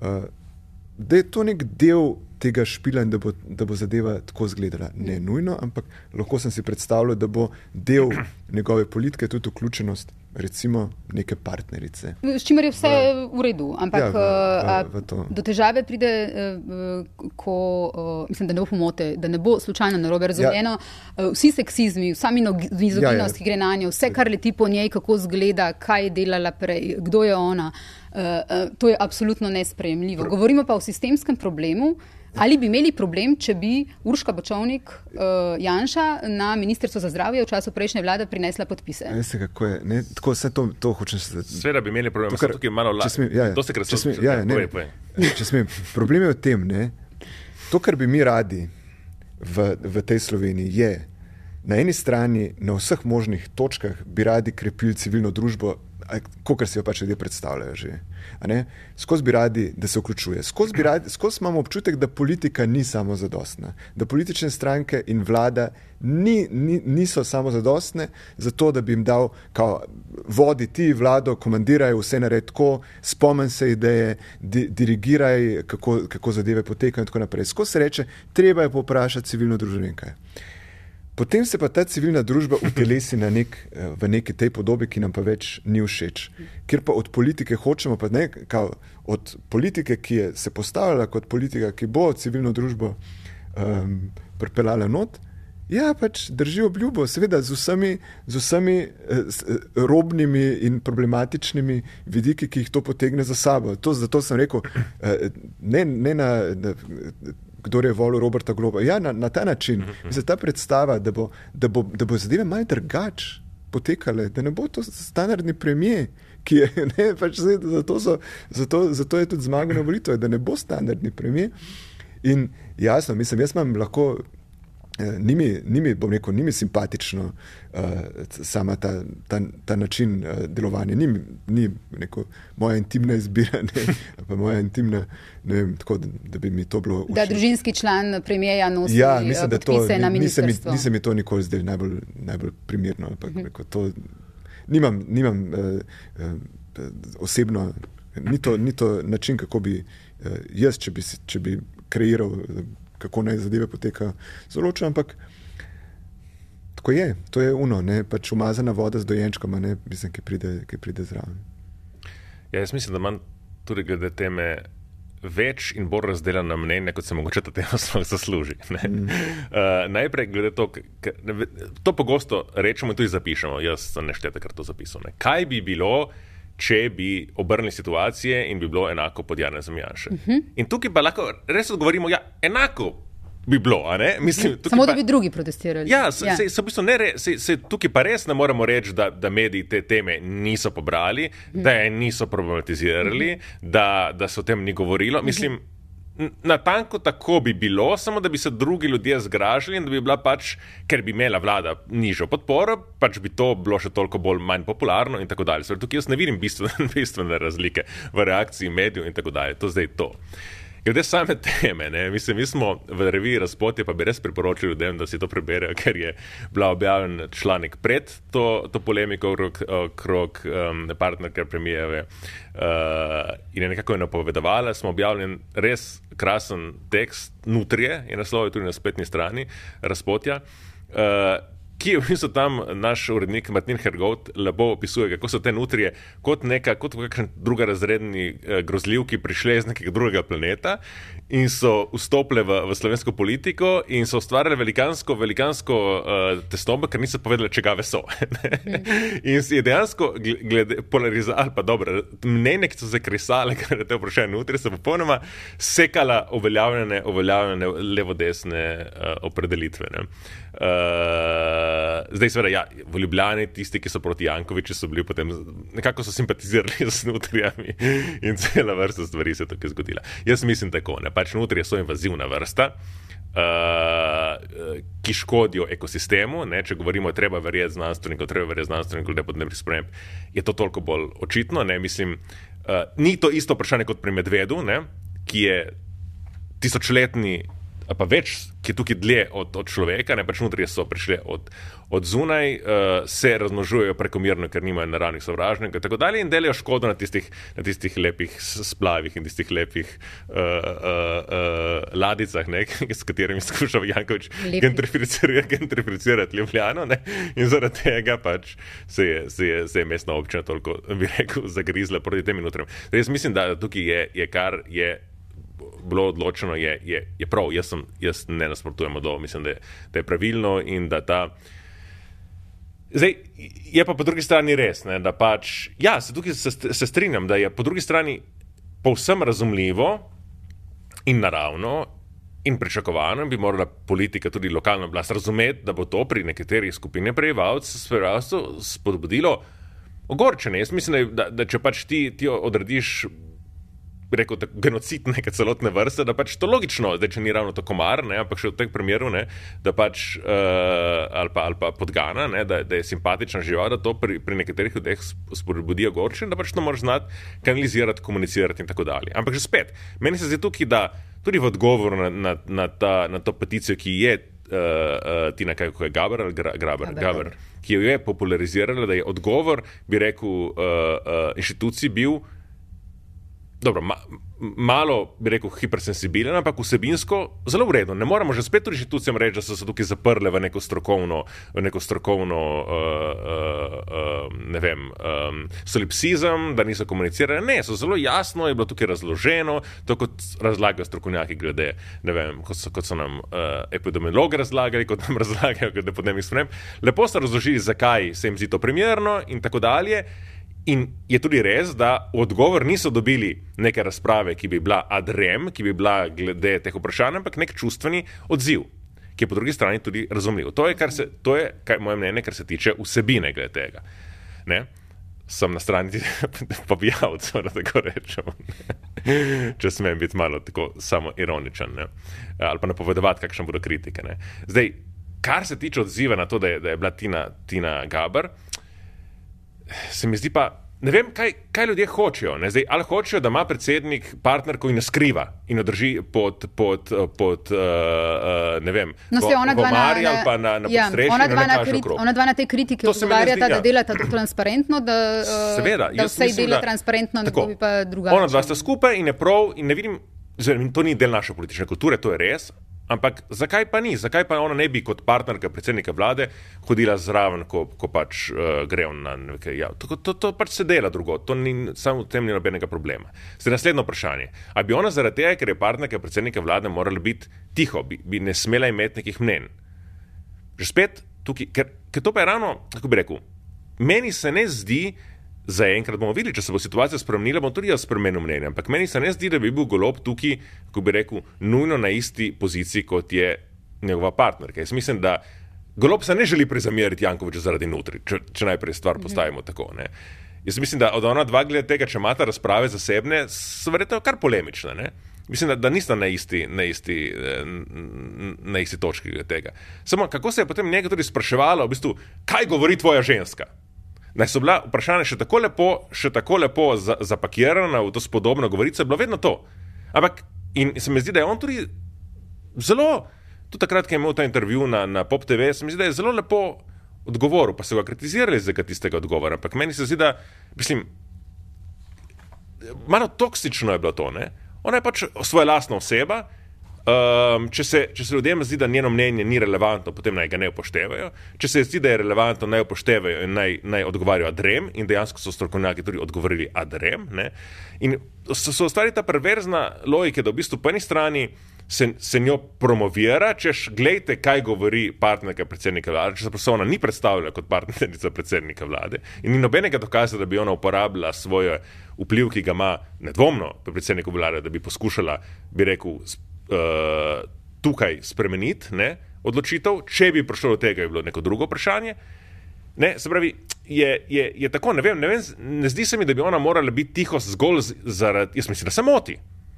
Uh, da je to nek del tega špila in da bo, da bo zadeva tako izgledala. Ne nujno, ampak lahko sem si predstavljal, da bo del njegove politike tudi vključenost. Recimo neke partnerice. S čimer je vse v, v redu, ampak ja, v, v, v do težave pride, eh, ko eh, mislim, da ne bo pomote, da ne bo slučajno narobe razumljeno. Ja. Eh, vsi seksizmi, vsa mizoginost, ja, ja. ki gre na njo, vse, kar leti po njej, kako izgleda, kaj je delala prej, kdo je ona, to je absolutno nesprejemljivo. Govorimo pa o sistemskem problemu. Ali bi imeli problem, če bi Urška Bočovnik uh, Janša na Ministrstvo za zdravje v času prejšnje vlade prinesla podpise? Veste, kako je. Ne, tako vse to, to hočem se zdaj. Sveda bi imeli problem, ker tukaj malo lažje. Ja, ja. To se kratko smije. Ja, ja, ne, ne, ne. Če smem, problem je v tem, ne, to, kar bi mi radi v, v tej Sloveniji, je na eni strani, na vseh možnih točkah, bi radi krepili civilno družbo, kot si jo pač ljudje predstavljajo. Skozi bi radi, da se vključuje. Skozi, radi, skozi imamo občutek, da politika ni samo zadostna, da politične stranke in vlada ni, ni, niso samo zadostne za to, da bi jim dal, kao, vodi ti vlado, komandiraj vse nared tako, spomen se ideje, di, dirigiraj, kako, kako zadeve potekajo in tako naprej. Skozi se reče, treba je poprašati civilno družbo. Potem se pa ta civilna družba utelesi nek, eh, v neki tej podobi, ki nam pa več ni všeč. Ker pa od politike hočemo, pa ne kao, od politike, ki je se postavila kot politika, ki bo civilno družbo um, pripeljala not, ja, pač drži obljubo, seveda z vsemi, z vsemi eh, eh, robnimi in problematičnimi vidiki, ki jih to potegne za sabo. To, zato sem rekel, eh, ne, ne na. na Kdo je volil Roberta Globa? Ja, na, na ta način, za ta predstava, da bo, da bo, da bo zadeve malo drugače potekale, da ne bo to standardni premijer, ki je, ne, pač zdaj, zato, so, zato, zato je tudi zmagal na volitvah, da ne bo standardni premijer. In jasno, mislim, jaz imam lahko ni mi, ni mi, bom rekel, ni mi simpatično uh, sama ta, ta, ta način uh, delovanja, ni, ni neko, moja intimna izbira, ne, pa moja intimna, ne vem, tako, da, da bi mi to bilo. Uši. Da družinski član premijeja nosi ja, mislim, da to, ni, ni, se mi, ni se mi to nikoli zdelo najbolj, najbolj primerno. Ampak, uh mhm. -huh. rekel, to, nimam nimam uh, uh, osebno, ni to, ni to način, kako bi uh, jaz, če bi, če bi kreiral. Kako naj zadeve potekajo. Zelo ločeno, ampak tako je, to je uno, ne pač umazana voda z dojenčkom, ne mislim, ki pride, ki pride zraven. Ja, jaz mislim, da imam tudi glede teme. Več in bolj razdeljena mnenja, kot se mogoče ta tema sploh zasluži. Mm. Uh, najprej, glede to, to pogosto rečemo in tudi zapišemo. Jaz sem neštete, kar to zapisal. Ne. Kaj bi bilo, če bi obrnili situacije in bi bilo enako pod Janezom Janšem. Uh -huh. In tukaj pa lahko res odgovorimo, ja, enako. Bi bilo, Mislim, Samo pa, da bi drugi protestirali. Ja, se, ja. Se, se, v bistvu ne, se, se, tukaj pa res ne moremo reči, da, da mediji te teme niso pobrali, mm. da je niso problematizirali, mm. da, da se o tem ni govorilo. Mm. Mislim, Na tanko tako bi bilo, samo da bi se drugi ljudje zgražali in da bi bila pač, ker bi imela vlada nižjo podporo, pač bi to bilo še toliko bolj manj popularno in tako dalje. Tukaj jaz ne vidim bistvene, bistvene razlike v reakciji medijev in tako dalje. To zdaj je to. Glede same teme, ne, mislim, mi smo v reviji Razpotje, pa bi res priporočili ljudem, da si to preberejo, ker je bila objavljen članek pred to, to polemiko okrog, okrog um, partnerke premijeve uh, in je nekako napovedovala. Smo objavljen res krasen tekst, nutrije je naslov tudi na spletni strani Razpotja. Uh, ki je v bistvu tam naš urednik Martin Hergovt lepo opisuje, kako so te nutrije kot neka, kot kakšen druga razredni eh, grozljivki prišle iz nekega drugega planeta in so vstopile v, v slovensko politiko in so ustvarjali velikansko, velikansko uh, tesnobo, ker niso povedali, če gave so. in je dejansko glede polarizali, pa dobro, mnenje, ki so se kresale, ker je te vprašanje nutrije, so popolnoma sekala uveljavljene, uveljavljene levo-desne uh, opredelitve. Uh, zdaj, seveda, ja, v Ljubljani tisti, ki so proti Jankoviču, so bili potem nekako simpatizirali z nutrijami in cela vrsta stvari se je tukaj zgodila. Jaz mislim tako, ne pač nutrije so invazivna vrsta. Uh, ki škodijo ekosistemu, ne, če govorimo, treba verjeti znanstvenikom, treba verjeti znanstvenikom, da podnebni sprememb, je to toliko bolj očitno. Ne, mislim, uh, ni to isto vprašanje kot pri medvedu, ne, ki je tisočletni pa več, ki je tukaj dlje od, od človeka, ne pač notri so prišli od, od zunaj, uh, se razmnožujejo prekomerno, ker nimajo naravnih sovražnikov in tako dalje in delajo škodo na tistih, na tistih lepih splavih in tistih lepih uh, uh, uh, ladicah, ne, s katerimi skuša Jankovič gentrificirati, gentrificirati Ljubljano ne, in zaradi tega pač se je, se je, se je mestna občina toliko, bi rekel, zagrizla proti tem minutom. Jaz mislim, da tukaj je, je kar je bilo odločeno, je, je, je prav. Jaz, sem, jaz ne nasprotujem ovo, mislim, da je, da je pravilno in da ta. Zdaj, je pa po drugi strani res, ne, da pač, ja, se tukaj se, se strinjam, da je po drugi strani povsem razumljivo in naravno in pričakovano, in bi morala politika, tudi lokalna oblast, razumeti, da bo to pri nekaterih skupinah prebivalcev spodbudilo ogorčenje. Jaz mislim, da, da če pač ti, ti odrediš rekel, genocid neke celotne vrste, da pač to logično, da če ni ravno to komar, ne, ampak še v tem primeru, ne, da pač uh, ali, pa, ali pa podgana, ne, da, da je simpatična žival, da to pri, pri nekaterih ljudeh spodbudi ogorčenje, da pač to moraš znati kanalizirati, komunicirati in tako dalje. Ampak že spet, meni se zdi tukaj, da tudi v odgovoru na, na, na, ta, na to peticijo, ki je. Uh, uh, Tina, kaj je Gaber ali Gra, Graber, Gaber, ki jo je popularizirala, da je odgovor, bi rekel, uh, uh, inštituciji bil, dobro, ma, malo, bi rekel, hipersensibilen, ampak vsebinsko zelo v redu. Ne moremo že spet inštitucijam reči, da so se tukaj zaprle v neko strokovno, v neko strokovno uh, uh, uh, ne vem, um, solipsizem, da niso komunicirali. Ne, so zelo jasno, je bilo tukaj razloženo, to kot razlagajo strokovnjaki glede, ne vem, kot so, kot so nam uh, epidemiologi razlagali, kot nam razlagajo glede podnebnih sprememb. Lepo so razložili, zakaj se jim zdi to primerno in tako dalje. In je tudi res, da odgovor niso dobili neke razprave, ki bi bila adrem, ki bi bila glede teh vprašanj, ampak nek čustveni odziv, ki je po drugi strani tudi razumljiv. To je, kar se, to je kaj, moje mnenje, kar se tiče vsebine glede tega. Ne? Sem na strani pobijalcev, da tako rečem. Če smem biti malo tako samo ironičen ne? ali pa napovedovati, kakšne bodo kritike. Ne? Zdaj, kar se tiče odziva na to, da je, da je bila Tina, Tina Gaber se mi zdi pa. Ne vem, kaj, kaj ljudje hočejo. Zdaj, ali hočejo, da ima predsednik partnerko in jo skriva in jo drži pod, pod, pod uh, ne vem, no, po, ona dva na, na, pa na, na ja, ona, dva na krit, ona dva na te kritike odgovarjata, da ja. delata to transparentno, da, uh, Seveda, da vse dela transparentno, tako bi pa drugače. Ona dva sta skupaj in je prav in ne vidim, zelo, to ni del naše politične kulture, to je res, Ampak zakaj pa ni? Zakaj pa ona ne bi kot partnerka predsednika vlade hodila zraven, ko, ko pač uh, gre na nekaj? Ja, to, to, to pač se dela drugo, to ni samo v tem ni nobenega problema. Zdaj naslednjo vprašanje. A bi ona zaradi tega, ker je partnerka predsednika vlade, morala biti tiho, bi, bi ne smela imeti nekih mnen? Že spet tukaj, ker, ker to pa je ravno, kako bi rekel, meni se ne zdi, zaenkrat bomo videli, če se bo situacija spremenila, bom tudi jaz spremenil mnenje. Ampak meni se ne zdi, da bi bil golob tukaj, ko bi rekel, nujno na isti poziciji, kot je njegova partnerka. Jaz mislim, da golob se ne želi prizameriti Jankoviču zaradi notri, če, če najprej stvar postavimo tako. Ne. Jaz mislim, da od ona dva glede tega, če imata razprave zasebne, so verjetno kar polemične. Ne. Mislim, da, da nista na isti, na, isti, na isti točki tega. Samo kako se je potem njega tudi spraševalo, v bistvu, kaj govori tvoja ženska? Naj so bila vprašanja še tako lepo, še tako lepo zapakirana v to spodobno govorico, je bilo vedno to. Ampak in se mi zdi, da je on tudi zelo, tudi takrat, ko je imel ta intervju na, na Pop TV, se mi zdi, da je zelo lepo odgovoril, pa so ga kritizirali za tistega odgovora. Ampak meni se zdi, da, mislim, malo toksično je bilo to. Ne? Ona je pač svoja lastna oseba. Um, če, se, če se ljudem zdi, da njeno mnenje ni relevantno, potem naj ga ne upoštevajo. Če se zdi, da je relevantno, naj upoštevajo in naj, naj odgovarjajo adrem. In dejansko so strokovnjaki tudi odgovorili adrem. Ne? In so, so ustvarili ta perverzna logika, da v bistvu po eni strani se, se njo promovira, češ, gledajte, kaj govori partnerka predsednika vlade, če se ona ni predstavljala kot partnerica predsednika vlade in ni nobenega dokaza, da bi ona uporabila svoje vpliv, ki ga ima nedvomno pri predsedniku vlade, da bi poskušala, bi rekel, uh, tukaj spremeniti ne, odločitev, če bi prišlo do tega, je bilo neko drugo vprašanje. Ne, se pravi, je, je, je tako, ne, vem, ne, vem, ne zdi se mi, da bi ona morala biti tiho zgolj zaradi, jaz mislim, da se moti.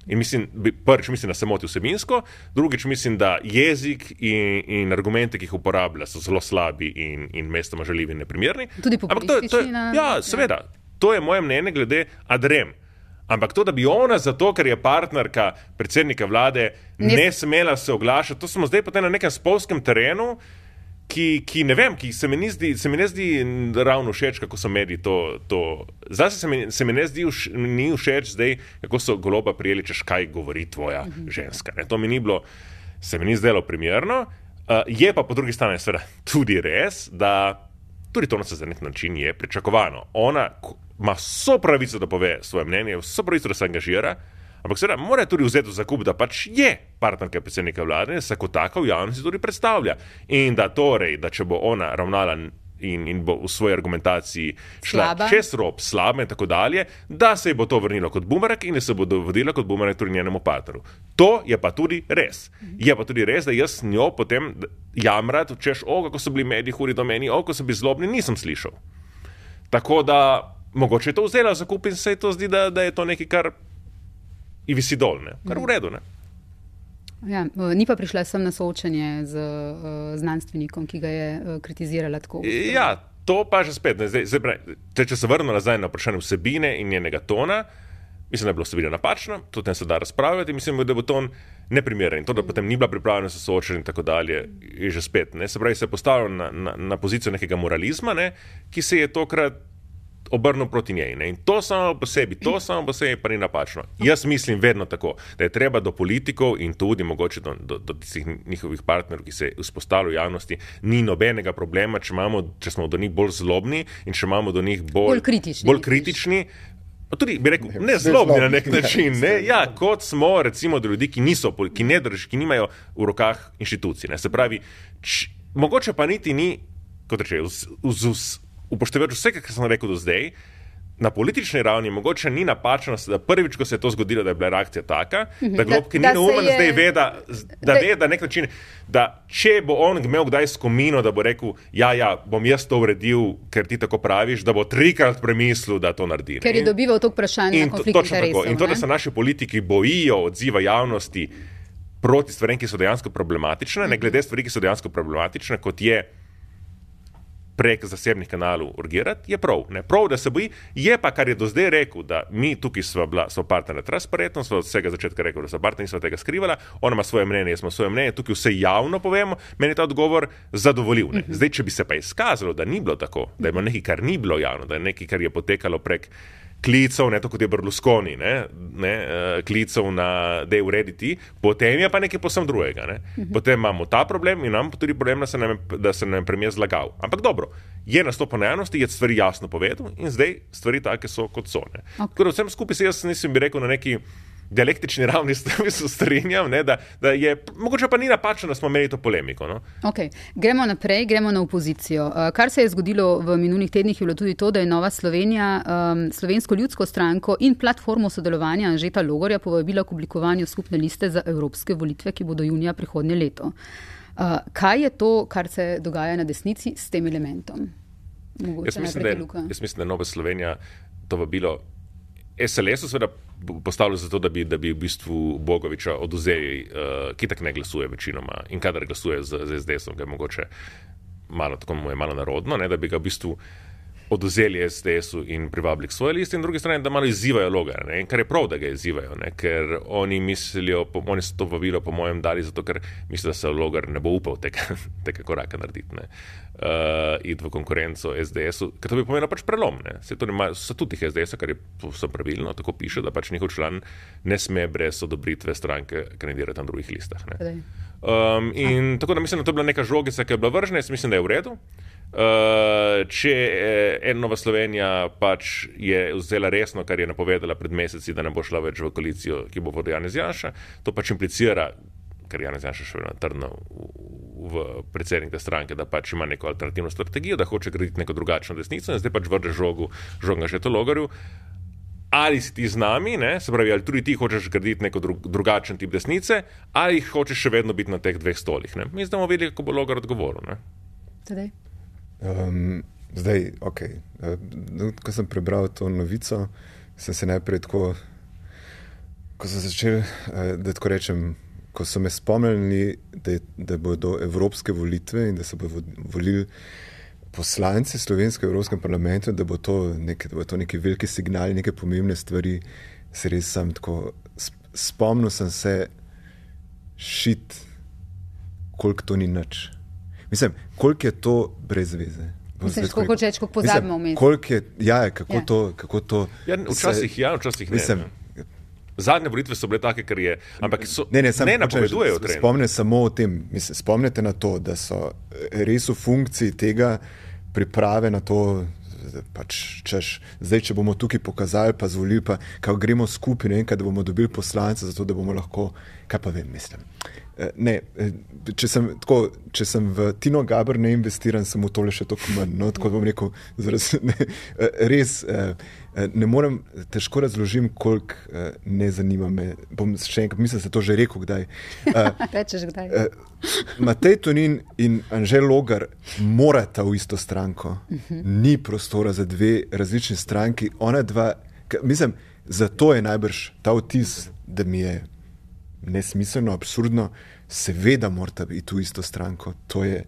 In mislim, prvič mislim, da se moti vsebinsko, drugič mislim, da jezik in, in argumente, ki jih uporablja, so zelo slabi in, in mestoma žaljivi in neprimerni. Tudi populistični. Ja, ja, seveda. To je moje mnenje glede adrem. Ampak to, da bi ona, zato ker je partnerka predsednika vlade, ne, ne smela se oglašati, to smo zdaj potem na nekem spolskem terenu, ki, ki ne vem, ki se mi, zdi, se mi ne zdi ravno všeč, kako so mediji to. to. Zdaj se mi, se mi ne zdi vš, ni všeč, zdaj, kako so goloba prijeli, češ kaj govori tvoja mhm. ženska. Ne? To mi ni bilo, se mi ni zdelo primerno. Uh, je pa po drugi strani seveda tudi res, da tudi to se za nek način je pričakovano. Ona, ima vso pravico, da pove svoje mnenje, vso pravico, da se angažira, ampak seveda mora tudi vzeti za kup, da pač je partnerka predsednika vlade in se kot taka v javnosti tudi predstavlja. In da torej, da če bo ona ravnala. In, in bo v svoji argumentaciji šla slaba. čez rob, slaba in tako dalje, da se bo to vrnilo kot bumerang in da se bo vodila kot bumerang tudi njenemu partnerju. To je pa tudi res. Je pa tudi res, da jaz njo potem jamrat, češ, o, kako so bili mediji hudi do meni, o, kako so bili zlobni, nisem slišal. Tako da mogoče je to vzela za kup in se je to zdi, da, da je to nekaj, kar visi dol, ne? kar v redu. Ne? Ja, ni pa prišla sem na soočanje z uh, znanstvenikom, ki ga je uh, kritizirala tako. Ja, to pa že spet. Zdaj, zdaj, pravi, če se vrnemo nazaj na vprašanje vsebine in njenega tona, mislim, da je bilo vsebina napačna, to tem se da razpravljati, mislim, da bo ton neprimeren to, da potem ni bila pripravljena se soočati in tako dalje, je že spet. Ne? Se pravi, se je postavil na, na, na pozicijo nekega moralizma, ne? ki se je tokrat obrnil proti njej. Ne? In to samo po sebi, to samo po sebi pa ni napačno. Jaz mislim vedno tako, da je treba do politikov in tudi mogoče do, do, do tistih njihovih partnerjev, ki se vzpostavljajo v javnosti, ni nobenega problema, če, imamo, če smo do njih bolj zlobni in če imamo do njih bolj, Bolj kritični, Bolj kritični Pa tudi, bi rekel, ne zlobni na nek način. Ne? Ja, kot smo, recimo, do ljudi, ki niso, ki ne držijo, ki nimajo v rokah inštitucij. Ne? Se pravi, č, mogoče pa niti ni, kot rečem, upoštevajoč vse, kar sem rekel do zdaj. Na politični ravni mogoče ni napačno, da prvič, ko se je to zgodilo, da je bila reakcija taka, da Globki ni Mhm. neumen, je- zdaj ve, da, da ve, da nek način, da če bo on imel kdaj skomino, da bo rekel, ja, ja, bom jaz to uredil, ker ti tako praviš, da bo trikrat premislil, da to naredi. ne. Ker je dobival to vprašanje In, to, konflikt interesov. in to, da se naši politiki bojijo odziva javnosti proti stvarem, ki so dejansko problematične, ne glede stvari, ki so dejansko problematične, kot je prek zasebnih kanalov urgirati, je prav. Ne? Prav, da se boji, je pa, kar je do zdaj rekel, da mi tukaj smo, bila, smo partnerji transparentno, smo od vsega začetka rekli, da so partnerji, nismo tega skrivala, ona ima svoje mnenje, jaz imam svoje mnenje, tukaj vse javno povemo, meni je ta odgovor zadovoljiv. Ne? Zdaj, če bi se pa izkazalo, da ni bilo tako, da je bilo nekaj, kar ni bilo javno, da je nekaj, kar je potekalo prek klicev, ne tako kot je Berlusconi, ne, ne, uh, klicev na dej urediti, potem je pa nekaj posebno drugega. Ne. Potem imamo ta problem in imamo tudi problem, da se nam je, da se nam je premijer zlagal. Ampak dobro, je nastopil na javnosti, je stvari jasno povedal in zdaj stvari take so, kot so. Ne. Ok. Tako da vsem skupaj se jaz nisem bi rekel na neki dialektični ravni s tem se strinjam, ne, da, da je, mogoče pa ni napačno, da smo imeli to polemiko. No. Okay. Gremo naprej, gremo na opozicijo. Uh, kar se je zgodilo v minulih tednih, je bilo tudi to, da je Nova Slovenija um, slovensko ljudsko stranko in platformo sodelovanja Anžeta Logorja povabila k oblikovanju skupne liste za evropske volitve, ki bodo junija prihodnje leto. Uh, kaj je to, kar se dogaja na desnici s tem elementom? Mogoče Jaz mislim, da je, jaz mislim, da je Nova Slovenija to vabilo SLS-u seveda postavilo zato, da bi, da bi v bistvu Bogoviča oduzeli, uh, ki tak ne glasuje večinoma in kadar glasuje z, z SDS-om, ga je mogoče malo, tako mu je malo narodno, ne, da bi ga v bistvu oduzeli SDS-u in privabili k svoje listi, in drugi strani, da malo izzivajo Logar, ne, kar je prav, da ga izzivajo, ne, ker oni mislijo, po, oni so to vabilo po mojem dali zato, ker mislijo, da se Logar ne bo upal tega, tega koraka narediti, ne, uh, iti v konkurenco SDS-u, ker to bi pomenilo pač prelom, ne, se to nema statutih SDS-a, kar je povsem pravilno, tako piše, da pač njihov član ne sme brez odobritve stranke kandidirati na drugih listah, ne. Torej, Um, in tako da mislim, da to je bila neka žogica, ki je bila vržena, jaz mislim, da je v redu. Uh, če eh, Nova Slovenija pač je vzela resno, kar je napovedala pred meseci, da ne bo šla več v koalicijo, ki bo vodil Janez Janša, to pač implicira, ker Janez Janša še vedno trdno v, predsednik te stranke, da pač ima neko alternativno strategijo, da hoče graditi neko drugačno desnico in zdaj pač vrže žogu, žoga že to logarju. Ali si ti z nami, ne? se pravi, ali tudi ti hočeš graditi neko dru drugačen tip desnice, ali hočeš še vedno biti na teh dveh stolih. Ne? Mi zdaj bomo videli, kako bo logar odgovoril. Ne? Tadej? Um, zdaj, ok. Uh, ko sem prebral to novico, sem se najprej tako, ko sem začel, uh, da tako rečem, ko so me spomnili, da, da bodo evropske volitve in da se bodo volili poslanci slovenske v Evropskem parlamentu, da bo to, nek, da bo to neki veliki signal, neke pomembne stvari, se res sem tako, sp- spomnil sem se šit, koliko to ni nič. Mislim, koliko je to brez veze. Zdaj tako koliko rekel. hočeš, koliko pozabimo Mislim, vmes? Koliko je, ja, kako, Ja. ja. To, kako to. Ja, včasih ja, včasih ne. Mislim, ne. Zadnje volitve so bile take, ker je. Ampak so, Ne, ne, sam, ne napovedujejo. Spomnim samo o tem, mislim, spomnite na to, da so eh, res v funkciji tega priprave na to, da pač, češ, zdaj, če bomo tukaj pokazali, pa zvolili, pa kako gremo skupaj, ne, da bomo dobili poslance, zato da bomo lahko, kaj pa vem, mislim. Eh, Ne, eh, če, sem, tako, če sem v Tino Gabr ne investiran, sem v tole še toliko manj. No, tako bom rekel, zaraz, ne, eh, res ne morem, težko razložim, koliko ne zanima me. Bom še enkrat, mislim, da sem to že rekel, kdaj. Rečeš kdaj? Matej Tonin in Anžel Logar morata v isto stranko. Ni prostora za dve različni stranki. Ona dva, mislim, zato je najbrž ta vtis, da mi je nesmiselno, absurdno, seveda morata biti v isto stranko. To je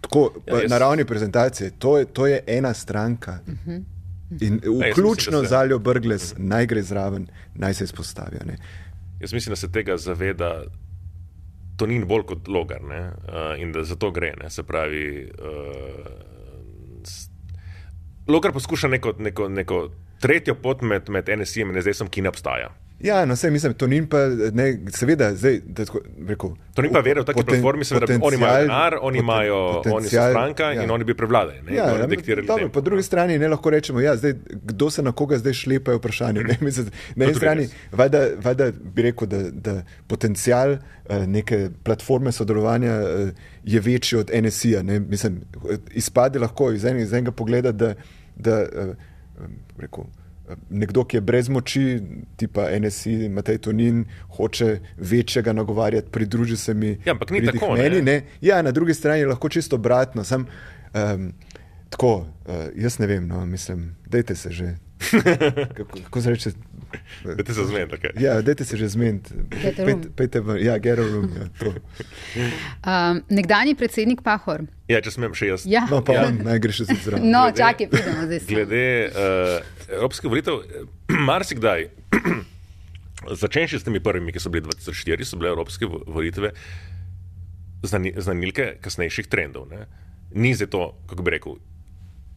tako, Ja, ja, jaz- na ravni prezentacije, to je, to je ena stranka. In mislim, vključno se- z Aljo Brgles, naj gre zraven, naj se izpostavijo. Ne. Jaz mislim, da se tega zaveda Tonin bolj kot logar ne? uh, in da za to gre. Ne? Se pravi, uh, Logar poskuša neko, neko, neko tretjo pot med, med NSI-jem in SDS-om, ki ne obstaja. Ja, no, vse mislim, to ni pa, ne, seveda, zdaj, da tako rekel. To ni pa vera v taki poten- platformi, seveda, oni imajo denar, oni imajo, oni so stranka ja. in oni bi prevladali. Ne, Ja, ja, dobro, po drugi strani ne lahko rečemo, ja, zdaj, kdo se na koga zdaj šlepa, je vprašanje. Ne? Mislim, na eni strani res. valjda, valjda bi rekel, da, da potencial eh, neke platforme sodelovanja eh, je večji od NSI-ja. Mislim, Izpade lahko iz enega, iz enega pogleda, da, da eh, rekel, nekdo, ki je brez moči, tipa NSI, Matej Tonin, hoče večjega nagovarjati, pridruži se mi. Ja, ampak ni tako, ne. Meni, ne. Ja, na drugi strani je lahko čisto obratno. Sam, um, tako, uh, jaz ne vem, no, mislim, dajte se že. Kako, kako se reče? Da te se zmeni. Okay. Ja, dajte se že zmeniti. Pejte- ven, ja, get a room. Ja, to. Um, nekdanji predsednik Pahor. Ja, če smem še jaz. Ja. no, pa Ja. on naj greš tudi zraven. No, Glede- čakaj, pridemo zdaj. Glede uh, evropskih volitev, eh, marsikdaj, začenši s temi prvimi, ki so bili 2004, so bile evropske vo- volitve znani, znanilke kasnejših trendov. Ne? Ni zdaj to, kako bi rekel.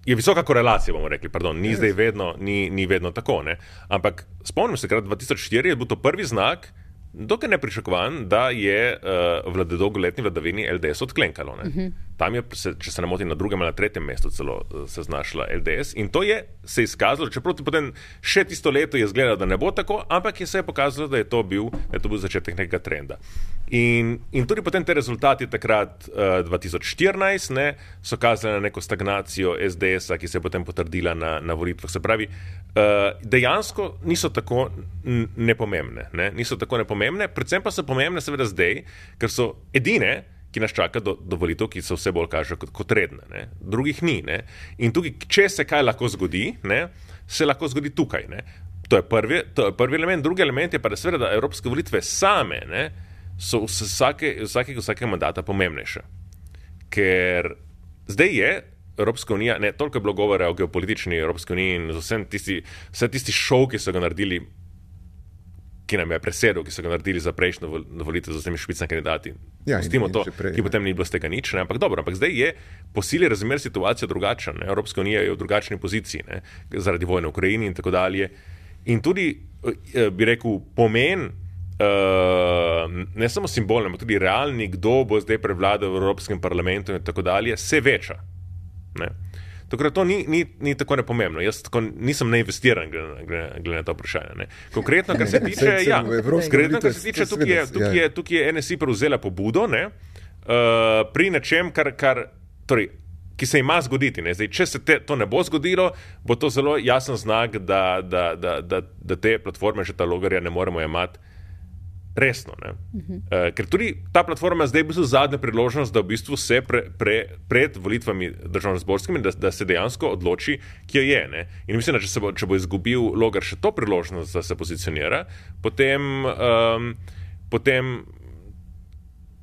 Je visoka korelacija, bomo rekli, pardon, ni zdaj vedno, ni, ni vedno tako. Ne? Ampak spomnim se, da 2004 je bil to prvi znak, dokaj nepričakovan, da je uh, v dolgoletni vladavini LDS odklenkalo. Uh -huh. Tam je, če se ne motim, na drugem ali na tretjem mestu celo uh, se znašla LDS in to je se izkazalo, čeprav ti potem še tisto leto je izgledalo, da ne bo tako, ampak je se je pokazalo, da je to bil, da je to bil začetek nekega trenda. In, in tudi potem te rezultati takrat, uh, 2014, ne, so kazali na neko stagnacijo SDS-a, ki se je potem potrdila na, na volitvah. Se pravi, uh, dejansko niso tako nepomembne. Ne, niso tako nepomembne, predvsem pa so pomembne, seveda, zdaj, ker so edine. Ki nas čaka do, do volitev, ki se vse bolj kažejo kot, kot redne, ne. drugih ni. Ne. In tukaj, če se kaj lahko zgodi, ne, se lahko zgodi tukaj. Ne. To je, prvi, to je prvi element. Drugi element je pa, da, seveda, da evropske volitve same ne, so vsake, vsakega, vsakega mandata pomembnejše. Ker zdaj je Evropska unija, ne toliko je bilo govora o geopolitični Evropski uniji in vsem tisti, vse tisti šov, ki so ga naredili, ki nam je presedel, ki so ga naredili za prejšnjo vol- volitev z vsemi špicami kandidati. Ja, in- Pustimo in to, že prej, ki ja. potem ni bilo z tega nič, ne? ampak dobro, ampak zdaj je po sili razmer situacija drugačna. Ne? Evropska unija je v drugačni poziciji ne? zaradi vojne v Ukrajini in tako dalje. In tudi, eh, bi rekel, pomen. Uh, ne samo simbolno, ampak tudi realni, kdo bo zdaj prevladal v Evropskem parlamentu, in tako dalje, se veča. Ne? Tako da to ni, ni, ni tako nepomembno. Jaz tako nisem neinvestiran glede, glede na to vprašanje. Ne. Konkretno, kar se tiče, ja, konkretno, kar se tiče, tukaj je, seveda, tukaj ja. je, tukaj je NSI prevzela pobudo ne, uh, pri nečem, kar, kar torej, ki se ima zgoditi. Ne. Zdaj, če se te, to ne bo zgodilo, bo to zelo jasen znak, da, da, da, da, da te platforme, že ta logarja, ne moremo jemati resno. Uh -huh. uh, ker tudi ta platforma zdaj je v bistvu zadnja priložnost, da v bistvu se pre, pre, pred volitvami državno-zborskimi, da, da se dejansko odloči, kje je. Ne? In mislim, da če, bo, če bo izgubil logar še to priložnost, da se pozicionira, potem. Um, potem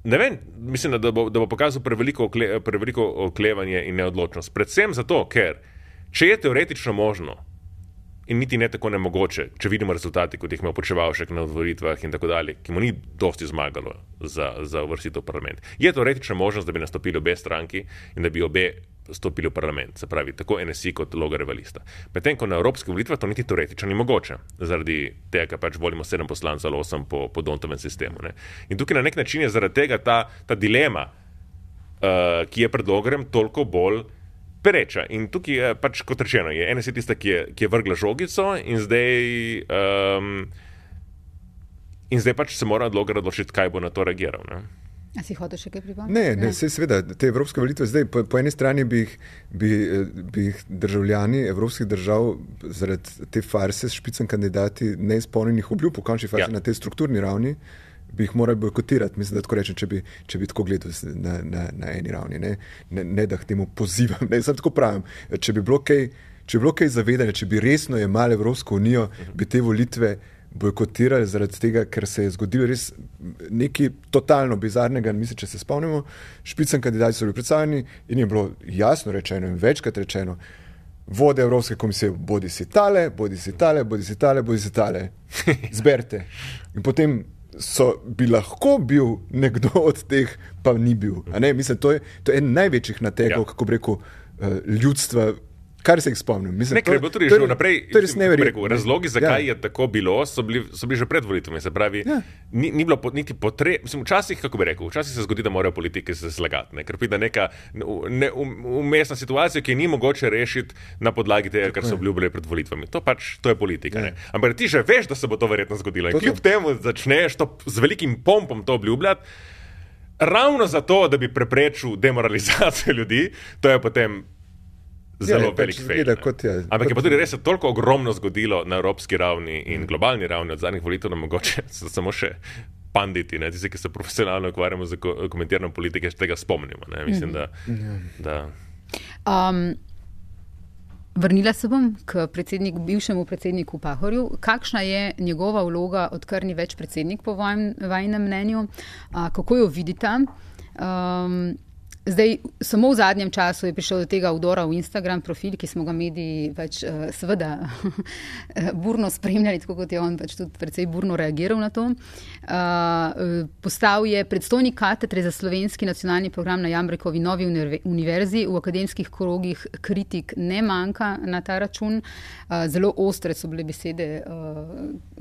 Ne vem, mislim, da bo, da bo pokazal preveliko, okle, preveliko oklevanje in neodločnost. Predvsem zato, ker če je teoretično možno in niti ne tako nemogoče, če vidimo rezultate, kot jih ima počevalšek na volitvah in tako dalje, ki mu ni dosti zmagalo za, za uvrstitev v parlament. Je teoretična možnost, da bi nastopili obe stranki in da bi obe stopili v parlament, se pravi, tako NSI kot Logareva lista. Medtem ko na evropskih volitvah to niti teoretično ni mogoče, zaradi tega, ker pač volimo sedem poslancev ali osem po, po Dontovem sistemu. Ne. In tukaj na nek način je zaradi tega ta, ta dilema, uh, ki je pred Logarem, toliko bolj pereča. In tukaj je pač, kot rečeno, je NSI tista, ki je, ki je vrgla žogico in zdaj. Um, In zdaj pač se mora odlogar odločiti, kaj bo na to reagiral. Ne? A si hotel še kaj pripomniti? Ne, ne, se, seveda, te evropske volitve zdaj, po, po eni strani bi jih, bi, eh, bi jih državljani evropskih držav zaradi te farse s špicem kandidati neizpolnjenih obljub, v končni fazi Ja. ja. na tej strukturni ravni, bi jih morali bojkotirati. Mislim, da tako rečem, če bi, če bi tako gledal na, na, na eni ravni. Ne, ne, ne da k temu pozivam, ne, samo tako pravim. Če bi bilo kaj, če bi bilo kaj zavedanja, če bi resno jemali Evropsko unijo, bi te volitve bojkotirali zaradi tega, ker se je zgodilo res nekaj totalno bizarnega. Mislim, če se spomnimo, špicen kandidati so bili predstavljeni in je bilo jasno rečeno in večkrat rečeno. Vode Evropske komisije, bodi si tale, bodi si tale, bodi si tale, bodi si tale. Zberite. In potem so, bi lahko bil nekdo od teh, pa ni bil. Mislim, to, je, to je en največjih nategov, Ja. ja. kako bi rekel, eh, ljudstva. Kar se jih spomnim. Mislim, Ne, ker je bilo tudi že vnaprej. To bi neverjetno. rekel, Razlogi, zakaj Ja. je tako bilo, so bili, so bili že pred volitvami. Se pravi, Ja. ni, ni bilo niti potrebe. Včasih, kako bi rekel, včasih se zgodi, da morajo politiki se zlagati, ne? ker pride neka ne, um, umestna situacija, ki je ni mogoče rešiti na podlagi tega, kar so obljubili pred volitvami. To pač to je politika. Ja. Ja. Ampak ti že veš, da se bo to verjetno zgodilo. To In kljub to. temu začneš to z velikim pompom to obljubljati. Ravno zato, da bi preprečil demoralizacijo ljudi, to je potem zelo Ja, ja, pač velik kot je- Ampak je pa tudi res toliko ogromno zgodilo na evropski ravni in globalni ravni od zadnjih volitev, da mogoče so samo še panditi, ne, tisti, ki se profesionalno ukvarjamo z ko- komentiranjem politike, še tega spomnimo. Ne. Mislim, da, da Um, vrnila se bom k predsedniku, bivšemu predsedniku Pahorju. Kakšna je njegova vloga, odkar ni več predsednik, po vajem, vajnem mnenju? A, kako jo vidite? Um, Zdaj, samo v zadnjem času je prišel do tega vdora v Instagram profil, ki smo ga mediji pač, uh, seveda burno spremljali, tako kot je on pač tudi precej burno reagiral na to. Uh, postal je predstojnik katedre za slovenski nacionalni program na Jambrekovi novi univer- univerzi. V akademskih krogih kritik ne manjka na ta račun. Uh, zelo ostre so bile besede,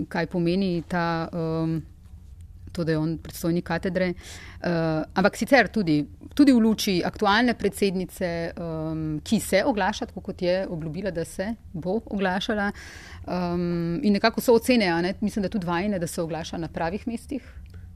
kaj pomeni ta. Um, to, da je on predstojnik katedre. Uh, ampak sicer tudi, tudi v luči aktualne predsednice, um, ki se oglaša, tako kot je obljubila, da se bo oglašala. Um, in nekako so ocene, ne? mislim, da tudi vajne, da se oglaša na pravih mestih.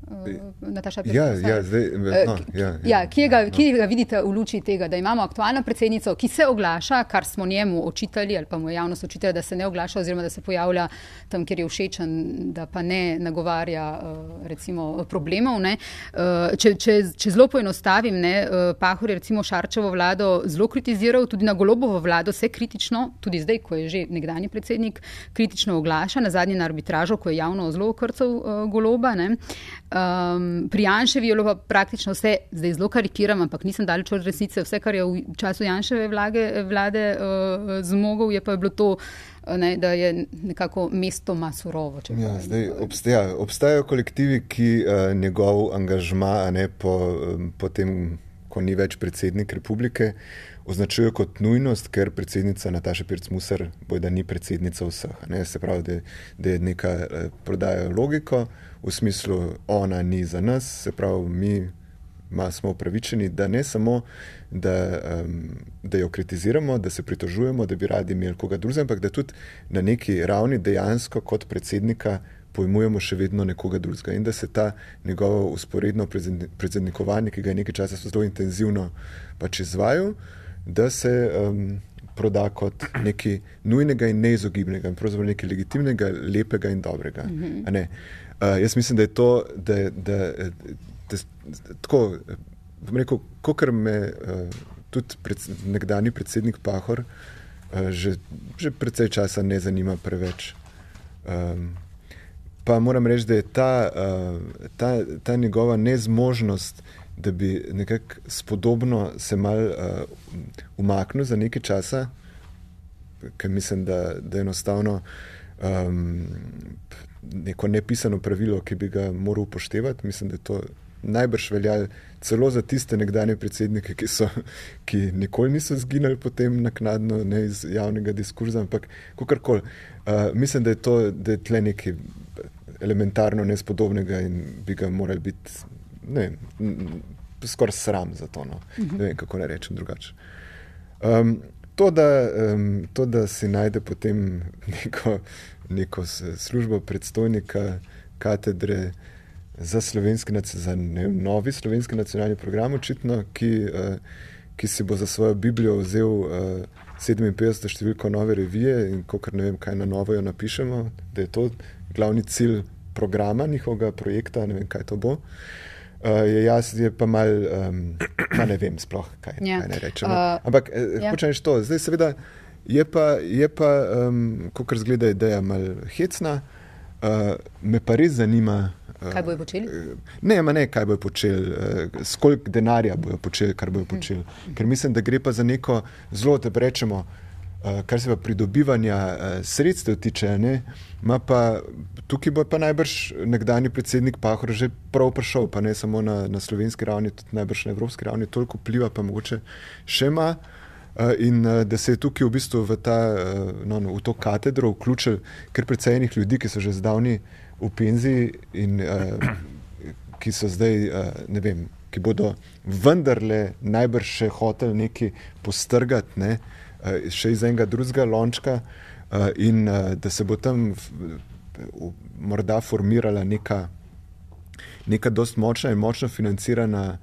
Uh, Nataša Pirc Ja, ja, zdaj, Eh, no, ki- ja, ja, kje, ga, kje ga vidite v luči tega, da imamo aktualno predsednico, ki se oglaša, kar smo njemu očitali, ali pa mu javnost očitala, da se ne oglaša, oziroma da se pojavlja tam, kjer je všečen, da pa ne nagovarja eh, recimo, problemov. ne. Eh, Če, če, če zelo poenostavim, ne, eh, Pahor je recimo Šarčevo vlado zelo kritiziral, tudi na Golobovo vlado se kritično, tudi zdaj, ko je že nekdani predsednik, kritično oglaša, na zadnji na arbitražo, ko je javno zelo okrcal uh, Goloba. Ne. Um, pri Janševi je bilo pa praktično vse, zdaj zelo karikiram, ampak nisem daleč od resnice. Vse, kar je v času Janševe vlage, vlade uh, zmogel, je pa bilo to, uh, ne, da je nekako mestoma surovo. če Ja, zdaj, obstaja, obstajajo kolektivi, ki uh, njegov angažma ne, po, um, po tem, ko ni več predsednik republike, označujejo kot nujnost, ker predsednica Nataša Pirc-Musar bojda ni predsednica vseh. Ne, se pravi, da, da je neka uh, prodaja logiko v smislu, ona ni za nas, se pravi, mi ma, smo upravičeni, da ne samo, da, um, da jo kritiziramo, da se pritožujemo, da bi radi imeli koga drugega, ampak da tudi na neki ravni dejansko kot predsednika pojmujemo še vedno nekoga drugega in da se ta njegovo usporedno predsedni- predsednikovanje, ki ga je nekaj časa zelo intenzivno pač izvajal, da se um, proda kot nekaj nujnega in neizogibnega, in pravzaprav nekaj legitimnega, lepega in dobrega. Mm -hmm. Uh, jaz mislim, da je to, da, da, da, da, tako, bom rekel, kot me uh, tudi pred, nekdani predsednik Pahor uh, že, že precej časa ne zanima preveč. Um, pa moram reči, da je ta, uh, ta, ta njegova nezmožnost, da bi nekako spodobno se mal uh, umaknil za nekaj časa, ker mislim, da, da enostavno um, neko nepisano pravilo, ki bi ga moral upoštevati, mislim, da to najbrž velja celo za tiste nekdanje predsednike, ki, so, ki nikoli niso zginili potem naknadno ne iz javnega diskurza, ampak kakorkoli. Uh, mislim, da je to, da je tle nekaj elementarno nespodobnega in bi ga morali biti ne, skoraj sram za to. No. Ne vem, kako naj rečem drugače. Um, to, da, um, to, da si najde potem neko, neko službo predstojnika katedre za, slovenski, za ne, novi slovenski nacionalni program, očitno, ki, uh, ki si bo za svojo Biblijo vzel uh, 57. številko nove revije in ko kar ne vem, kaj na novo jo napišemo, da je to glavni cilj programa njihovega projekta, ne vem, kaj to bo. Uh, je jaz, je pa mal, um, pa ne vem sploh, kaj, Ja. kaj naj rečem. Uh, Ampak eh, ja. hočem reči to. Zdaj, seveda, je pa, je pa um, kot zgleda, ideja mal hecna. Uh, me pa res zanima. Uh, Kaj bojo počeli? Ne, ma ne, kaj bojo počeli, uh, skoliko denarja bojo počeli, kar bojo počeli. Ker mislim, da gre pa za neko zelo, da rečemo, uh, kar se pa pridobivanja uh, sredstev tiče, ne, pa tukaj bo pa najbrž nekdani predsednik Pahor že prav prišel, pa ne samo na, na slovenski ravni, tudi najbrž na evropski ravni, toliko vpliva pa mogoče še ima. Uh, in uh, da se je tukaj v bistvu v, ta, uh, no, no, v to katedro vključil kar precej enih ljudi, ki so že zdavni v penziji in ki so zdaj, ne vem, ki bodo vendarle najbrž še hoteli nekaj postrgati, ne, še iz enega drugega lončka, in da se bo tam morda formirala neka, neka dost močna in močno financirana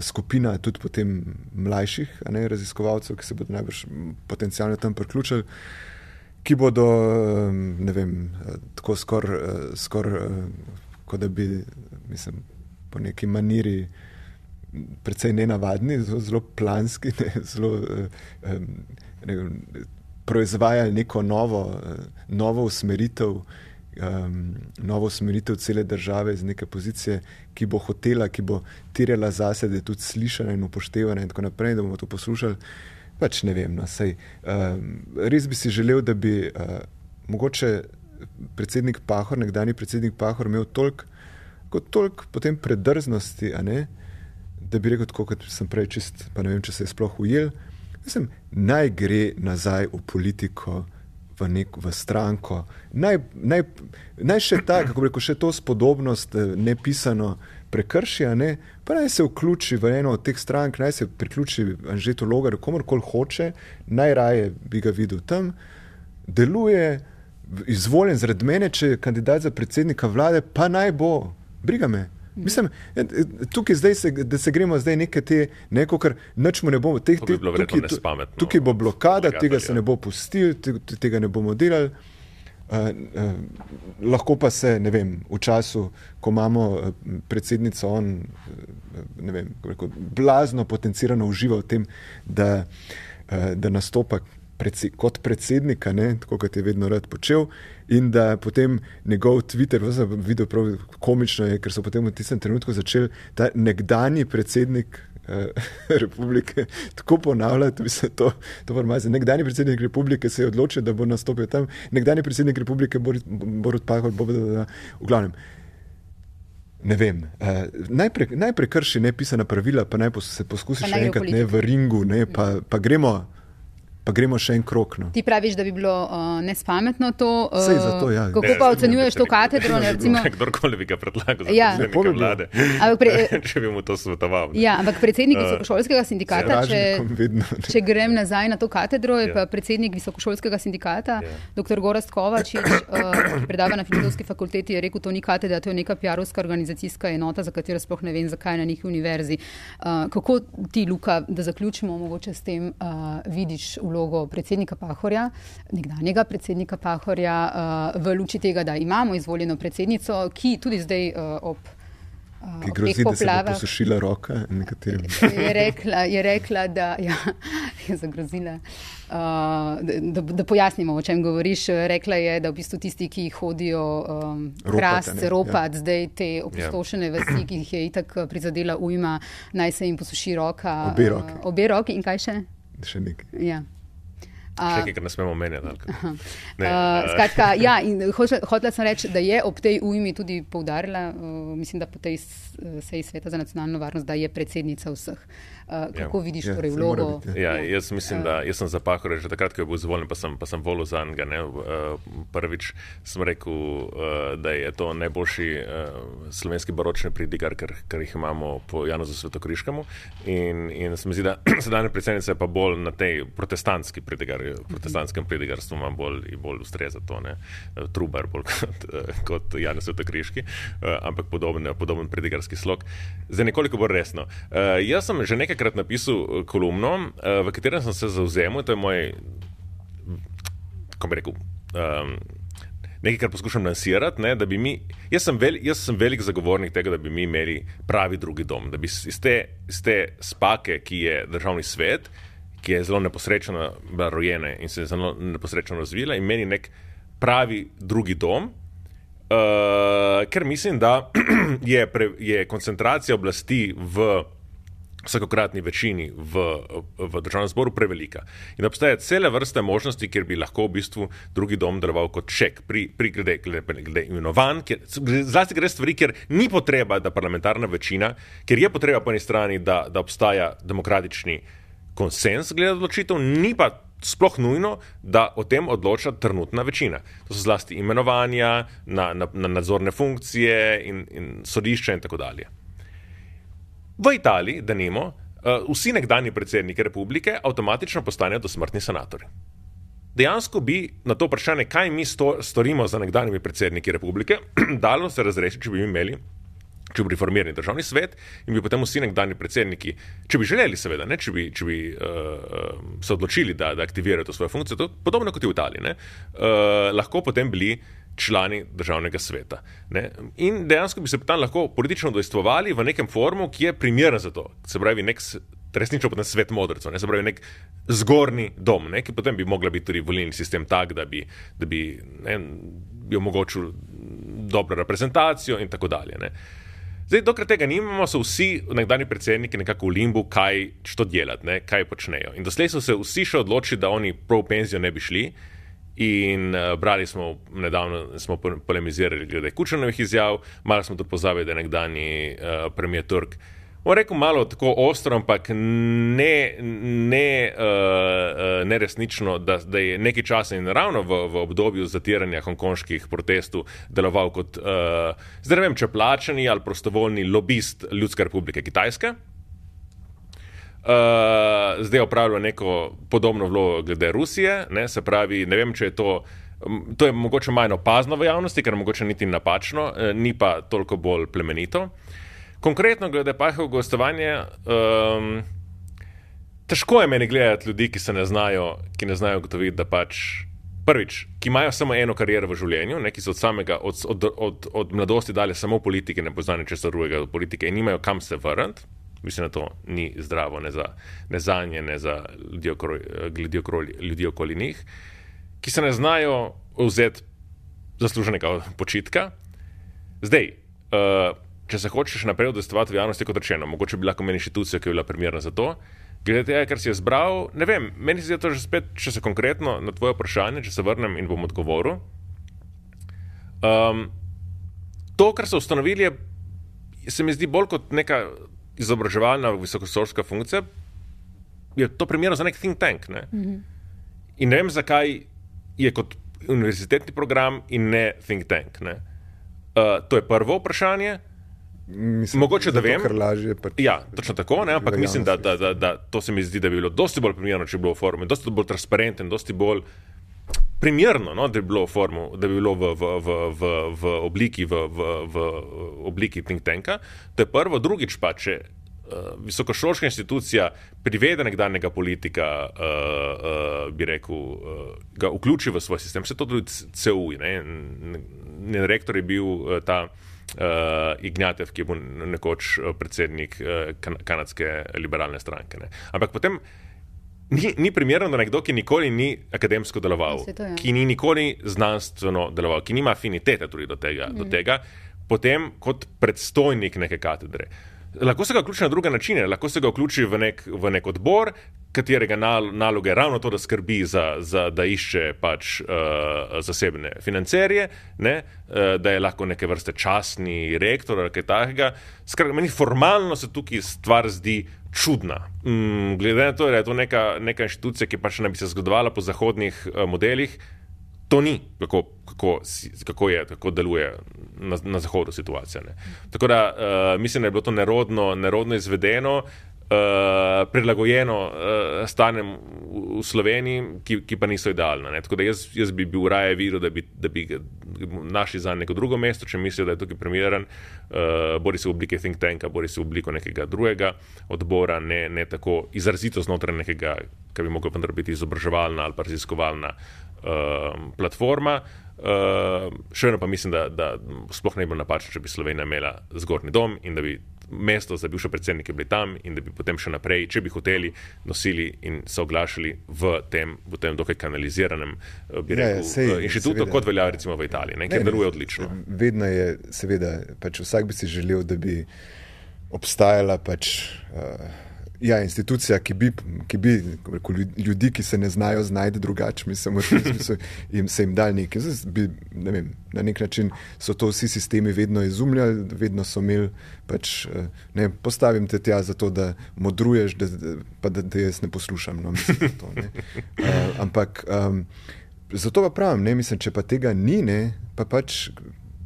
skupina, tudi potem mlajših ne, raziskovalcev, ki se bodo najbrž potencialno tam priključili. Ki bodo, vem, tako skoraj, skor, kot da bi, mislim, po neki maniri, precej nenavadni, zelo, planski, ne, zelo ne, proizvajali neko novo, novo usmeritev, um, novo usmeritev cele države iz neke pozicije, ki bo hotela, ki bo tirjala zase, da je tudi slišana in upoštevana in tako naprej, da bomo to poslušali. Pač ne vem, no, sej, um, res bi si želel, da bi uh, mogoče predsednik Pahor, nekdani predsednik Pahor, imel toliko kot toliko potem predrznosti, ne, da bi rekel, tako, kot sem prej čist, pa ne vem, če se je sploh ujel. Mislim, naj gre nazaj v politiko, v, nek, v stranko, naj, naj, naj še ta, kako reko, še to spodobnost eh, nepisano prekrši, ne, pa naj se vključi v eno od teh strank, naj se priključi Anžetu Logarju, komorkoli hoče, najraje bi ga videl tam, deluje, izvoljen zaradi mene, če je kandidat za predsednika vlade, pa naj bo. Briga me. Mislim, e, e, tukaj zdaj se, da se gremo zdaj nekaj te, neko, kar nočemo ne bomo, teh, To bi tukaj, nespametno. tukaj bo blokada, Vlagatelja. tega se ne bo pustil, te- tega ne bomo delali. Uh, uh, lahko pa se, ne vem, v času, ko imamo uh, predsednico, on, ne vem, kako rekel, blazno potencirano uživa v tem, da, uh, da nastopa predse, kot predsednika, ne, tako kot je vedno rad počel, in da potem njegov Twitter, vse sem videl prav komično, je, ker so potem v tistem trenutku začeli ta nekdani predsednik. eh, Republike, tako ponavljati, se to, to formacije. Nekdani predsednik republike se je odločil, da bo nastopil tam, nekdani predsednik republike Boris- Borut Pahor bo v glavnem. Ne vem. Uh, najprej, najprej krši nepisana pravila, pa naj pos, se poskusi Pa še enkrat ne, v ringu, ne, pa, pa, gremo, pa gremo še en krok. No. Ti praviš, da bi bilo uh, nespametno to. Uh, Saj zato, ja. Kako Ne, pa ne, ocenjuješ to ne, katedro? Ne, recimo, Kdorkoli bi ga predlagal za Ja. bi bilo. vlade, Ampak pre- če bi mu to svetoval. ja, ampak predsednik Uh, visokošolskega sindikata, če, ne. če grem nazaj na to katedro, je Ja. pa predsednik visokošolskega sindikata, Ja. dr. Gorast Kovačič, uh, ki predava na filozofski fakulteti, je rekel, to ni katedra, to je neka PR-ovska organizacijska enota, za katero sploh ne vem, zakaj na njih univerzi. Uh, kako ti, Luka, da zaključimo mogoče s tem, uh, vidiš vlogo predsednika Pahorja, nekdanjega predsednika Pahorja, uh, v luči tega, da imamo izvoljeno predsednico, ki tudi zdaj uh, ob. Uh, Ki grozi, da se bo posušila roka nekaterim. je rekla, je rekla da ja, je zagrozila. Uh, da, da pojasnimo, o čem govoriš. Rekla je, da v bistvu tisti, ki hodijo um, krast, ropat, ja. zdaj te opustošene vasi, ki jih je itak prizadela ujma, naj se jim posuši roka. Obe roki. Uh, obe roki in kaj še? Še nekaj. Ja. Še kar ne smemo? Ne, Uh, skratka, ja, in hotela sem reči, da je ob tej ujmi tudi poudarila, uh, mislim, da po tej seji sveta za nacionalno varnost, da je predsednica vseh. Uh, kako Ja. vidiš Ja, torej vlogo? biti, Ja, jaz mislim, da jaz sem za Pahore že takrat, ko je bil izvoljen, pa sem, pa sem volil za njega. Ne, uh, prvič sem rekel, da je to najboljši slovenski baročni pridigar, kar, kar jih imamo po Janozu Svetokriškemu. In, in se mi zdi, da sedanja predsednica je pa bolj na tej protestantski pridigar, protestantskem pridigarstvu ima bolj, bolj ustreza to, ne, Eh, trubar bolj kot, eh, kot Janez Svetokriški, ampak podoben, podoben pridigarski slog. Zdaj nekoliko bolj resno. Jaz sem že nekajkrat napisal eh, kolumno, uh, v katerem sem se zauzemal, to je moj, kako bi rekel, um, nekaj, kar poskušam lansirati. Ne, da bi mi, jaz, sem vel, jaz sem velik zagovornik tega, da bi mi imeli pravi drugi dom, da bi iz te, iz te spake, ki je državni svet, ki je zelo neposrečeno bila rojena in se je zelo neposrečeno razvila, imeli nek pravi drugi dom. Uh, ker mislim, da je, pre, je koncentracija oblasti v vsakokratni večini v, v državnem zboru prevelika. In obstaja cele vrste možnosti, kjer bi lahko v bistvu drugi dom deloval kot ček, pri, pri glede, glede, glede imenovanj, kjer, zlasti gre stvari, kjer ni potreba, da parlamentarna večina, ker je potreba po eni strani, da, da obstaja demokratični konsens glede odločitev, ni pa sploh nujno, da o tem odloča trenutna večina. To so zlasti imenovanja na, na, na nadzorne funkcije in, in sodišča in tako dalje. V Italiji, da nimo, vsi nekdani predsedniki republike avtomatično postanejo dosmrtni senatori. Dejansko bi na to vprašanje, kaj mi sto, storimo za nekdanjimi predsedniki republike, dalo se razrešiti, če bi imeli če bi reformirali državni svet in bi potem vsi nekdani predsedniki, če bi želeli, seveda, ne, če bi, če bi uh, se odločili, da, da aktivirajo to svojo funkcijo, to, podobno kot je v Italiji, ne, uh, lahko potem bili člani državnega sveta. Ne. In dejansko bi se tam lahko politično dojstvovali v nekem formu, ki je primeren za to. Se pravi, nek resnično potem svet modrcev, se pravi, nek zgornji dom, ne, ki potem bi mogla biti tudi volilni sistem tak, da bi, da bi, ne, bi omogočil dobro reprezentacijo in tako dalje. Ne. Zdaj, dokler tega nimamo, so vsi nekdani predsedniki nekako v limbu, kaj što delati, ne, kaj počnejo. In doslej so se vsi še odločili, da oni prav v penzijo ne bi šli. In uh, brali smo, nedavno smo polemizirali glede Kučanovih izjav, malo smo tudi pozabili, da je nekdani uh, premijer Turk uh, Moram reči, malo tako ostro, ampak ne, ne, uh, ne resnično, da, da je nekaj časa in ravno v, v obdobju zatiranja hongkonških protestov deloval kot, uh, zdaj ne vem, če plačani ali prostovoljni lobist Ljudske republike Kitajske. Uh, zdaj opravlja neko podobno vlogo glede Rusije, ne, se pravi, ne vem, če je to. To je mogoče manj opazno v javnosti, ker mogoče niti napačno, ni pa toliko bolj plemenito. Konkretno, glede pahev gostovanja, um, težko je meni gledati ljudi, ki se ne znajo, ki ne znajo gotoviti, da pač prvič, ki imajo samo eno kariero v življenju, ne, ki so od samega, od, od, od, od mladosti dali samo politike, ne poznajo česa drugega od politike in nimajo kam se vrniti. Mislim, da to ni zdravo, ne za, ne za nje, ne za ljudi okoli, ljudi, okoli, ljudi okoli njih, ki se ne znajo vzeti zasluženega počitka. Zdaj, uh, če se hočeš naprej odestovati v javnosti, kot rečeno, mogoče bi lahko imeli inštitucijo, ki je bila primerna za to. Glede tega, kar si je zbral, ne vem, meni se je to že spet, če se konkretno na tvoje vprašanje, če se vrnem in bom odgovoril. Um, to, kar so ustanovili, je, se mi zdi bolj kot neka izobraževalna visokošolska funkcija, je to primerno za nek think tank. Ne? Mm -hmm. In ne vem, zakaj je kot univerzitetni program in ne think tank. Ne? Uh, to je prvo vprašanje. Mislim, Mogoče da vem. Lažje, pač ja, točno tako, ne, ampak mislim, da, da, da, da to se mi zdi, da bi bilo dosti bolj primerno, če bi bilo v formu, dosti bolj transparentno, dosti bolj primerno, no, da bi bilo formu, da bi bilo v, v, v, v, v, obliki, v, v, v obliki think tanka. To je prvo, drugič pa, če uh, visokošolska institucija privede nekdanjega politika, uh, uh, bi rekel, uh, ga vključi v svoj sistem, vse to tudi ne, ne, rektor je bil uh, ta uh, Ignatev, ki je bil nekoč predsednik uh, kan kanadske liberalne stranke. Ne. Ampak potem ni, ni primerno, da nekdo, ki nikoli ni akademsko deloval, to, ja. ki ni nikoli znanstveno deloval, ki nima afinitete do tega, mm. do mhm. tega, potem kot predstojnik neke katedre. Lahko se ga vključi na druge načine, lahko se ga vključi v nek, v nek odbor, katerega nal, naloga je ravno to, da skrbi za, za da išče pač uh, zasebne financerje, ne, uh, da je lahko neke vrste časni rektor ali kaj takega. Skratka, meni formalno se tukaj stvar zdi čudna. Mm, glede na to, da je to neka, neka inštitucija, ki pač ne bi se zgodovala po zahodnih uh, modelih, to ni, kako, kako, kako, je, kako deluje na, na zahodu situacija. Ne. Tako da uh, mislim, da je bilo to nerodno, nerodno izvedeno. Uh, prilagojeno uh, stanjem v Sloveniji, ki, ki pa niso idealne. Tako da jaz, jaz bi bil raje videl, da bi, da bi našli za neko drugo mesto, če mislijo, da je tukaj primeren, uh, bori se v obliki think tanka, bori se v obliki nekega drugega odbora, ne, ne tako izrazito znotraj nekega, kar bi moglo vendar biti izobraževalna ali pa raziskovalna uh, platforma. Uh, še eno pa mislim, da, da sploh ne bi bilo napačno, če bi Slovenija imela zgornji dom in da bi mesto za bivše predsednike bili tam in da bi potem še naprej, če bi hoteli, nosili in se oglašali v tem, v tem dokaj kanaliziranem uh, ja, ja rekel, sej, uh, inštitutu, seveda. kot velja recimo v Italiji, ne, ne, deluje odlično. Vedno je, seveda, pač vsak bi si želel, da bi obstajala pač. Uh, Ja, institucija, ki bi, ki bi rekel, ljudi, ki se ne znajo znajti drugače, mislim, smislu, jim se jim dal nekaj. Bi, ne vem, na nek način so to vsi sistemi vedno izumljali, vedno so imeli, pač, eh, ne, postavim te tja zato, da modruješ, da, pa da te jaz ne poslušam. No, mislim, to, ne. Uh, ampak um, zato pa pravim, ne, mislim, če pa tega ni, ne, pa pač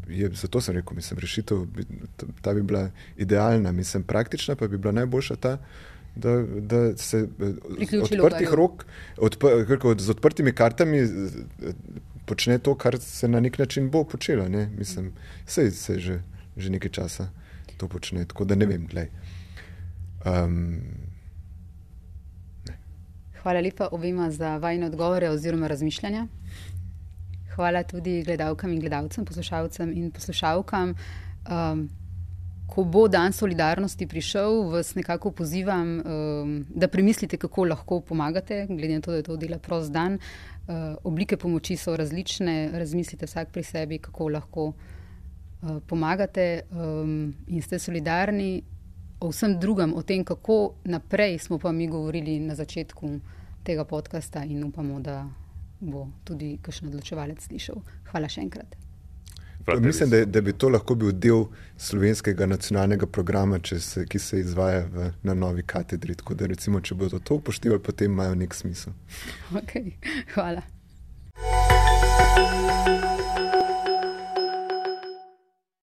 je, zato sem rekel, mislim, rešitev ta bi bila idealna, mislim, praktična pa bi bila najboljša ta, da, da se Priključi odprtih rok, odp, kako, z odprtimi kartami počne to, kar se na nek način bo počelo. Ne? Mislim, sej se že, že nekaj časa to počne, tako da ne vem, glej. Um, Hvala lepa obema za vajne odgovore oziroma razmišljanja. Hvala tudi gledalkam in gledalcem, poslušalcem in poslušalkam. Um, ko bo dan solidarnosti prišel, vas nekako pozivam, um, da premislite, kako lahko pomagate, glede na to, da je to dela prost dan. Uh, oblike pomoči so različne, razmislite vsak pri sebi, kako lahko uh, pomagate um, in ste solidarni. O vsem drugem, o tem, kako naprej, smo pa mi govorili na začetku tega podcasta in upamo, da bo tudi kakšen odločevalec slišal. Hvala še enkrat. Frateris. mislim, da, da bi to lahko bil del slovenskega nacionalnega programa, če se, ki se izvaja v, na novi katedri. Tako da, recimo, če bodo to upoštevali, potem imajo nek smisel. Okay. Hvala.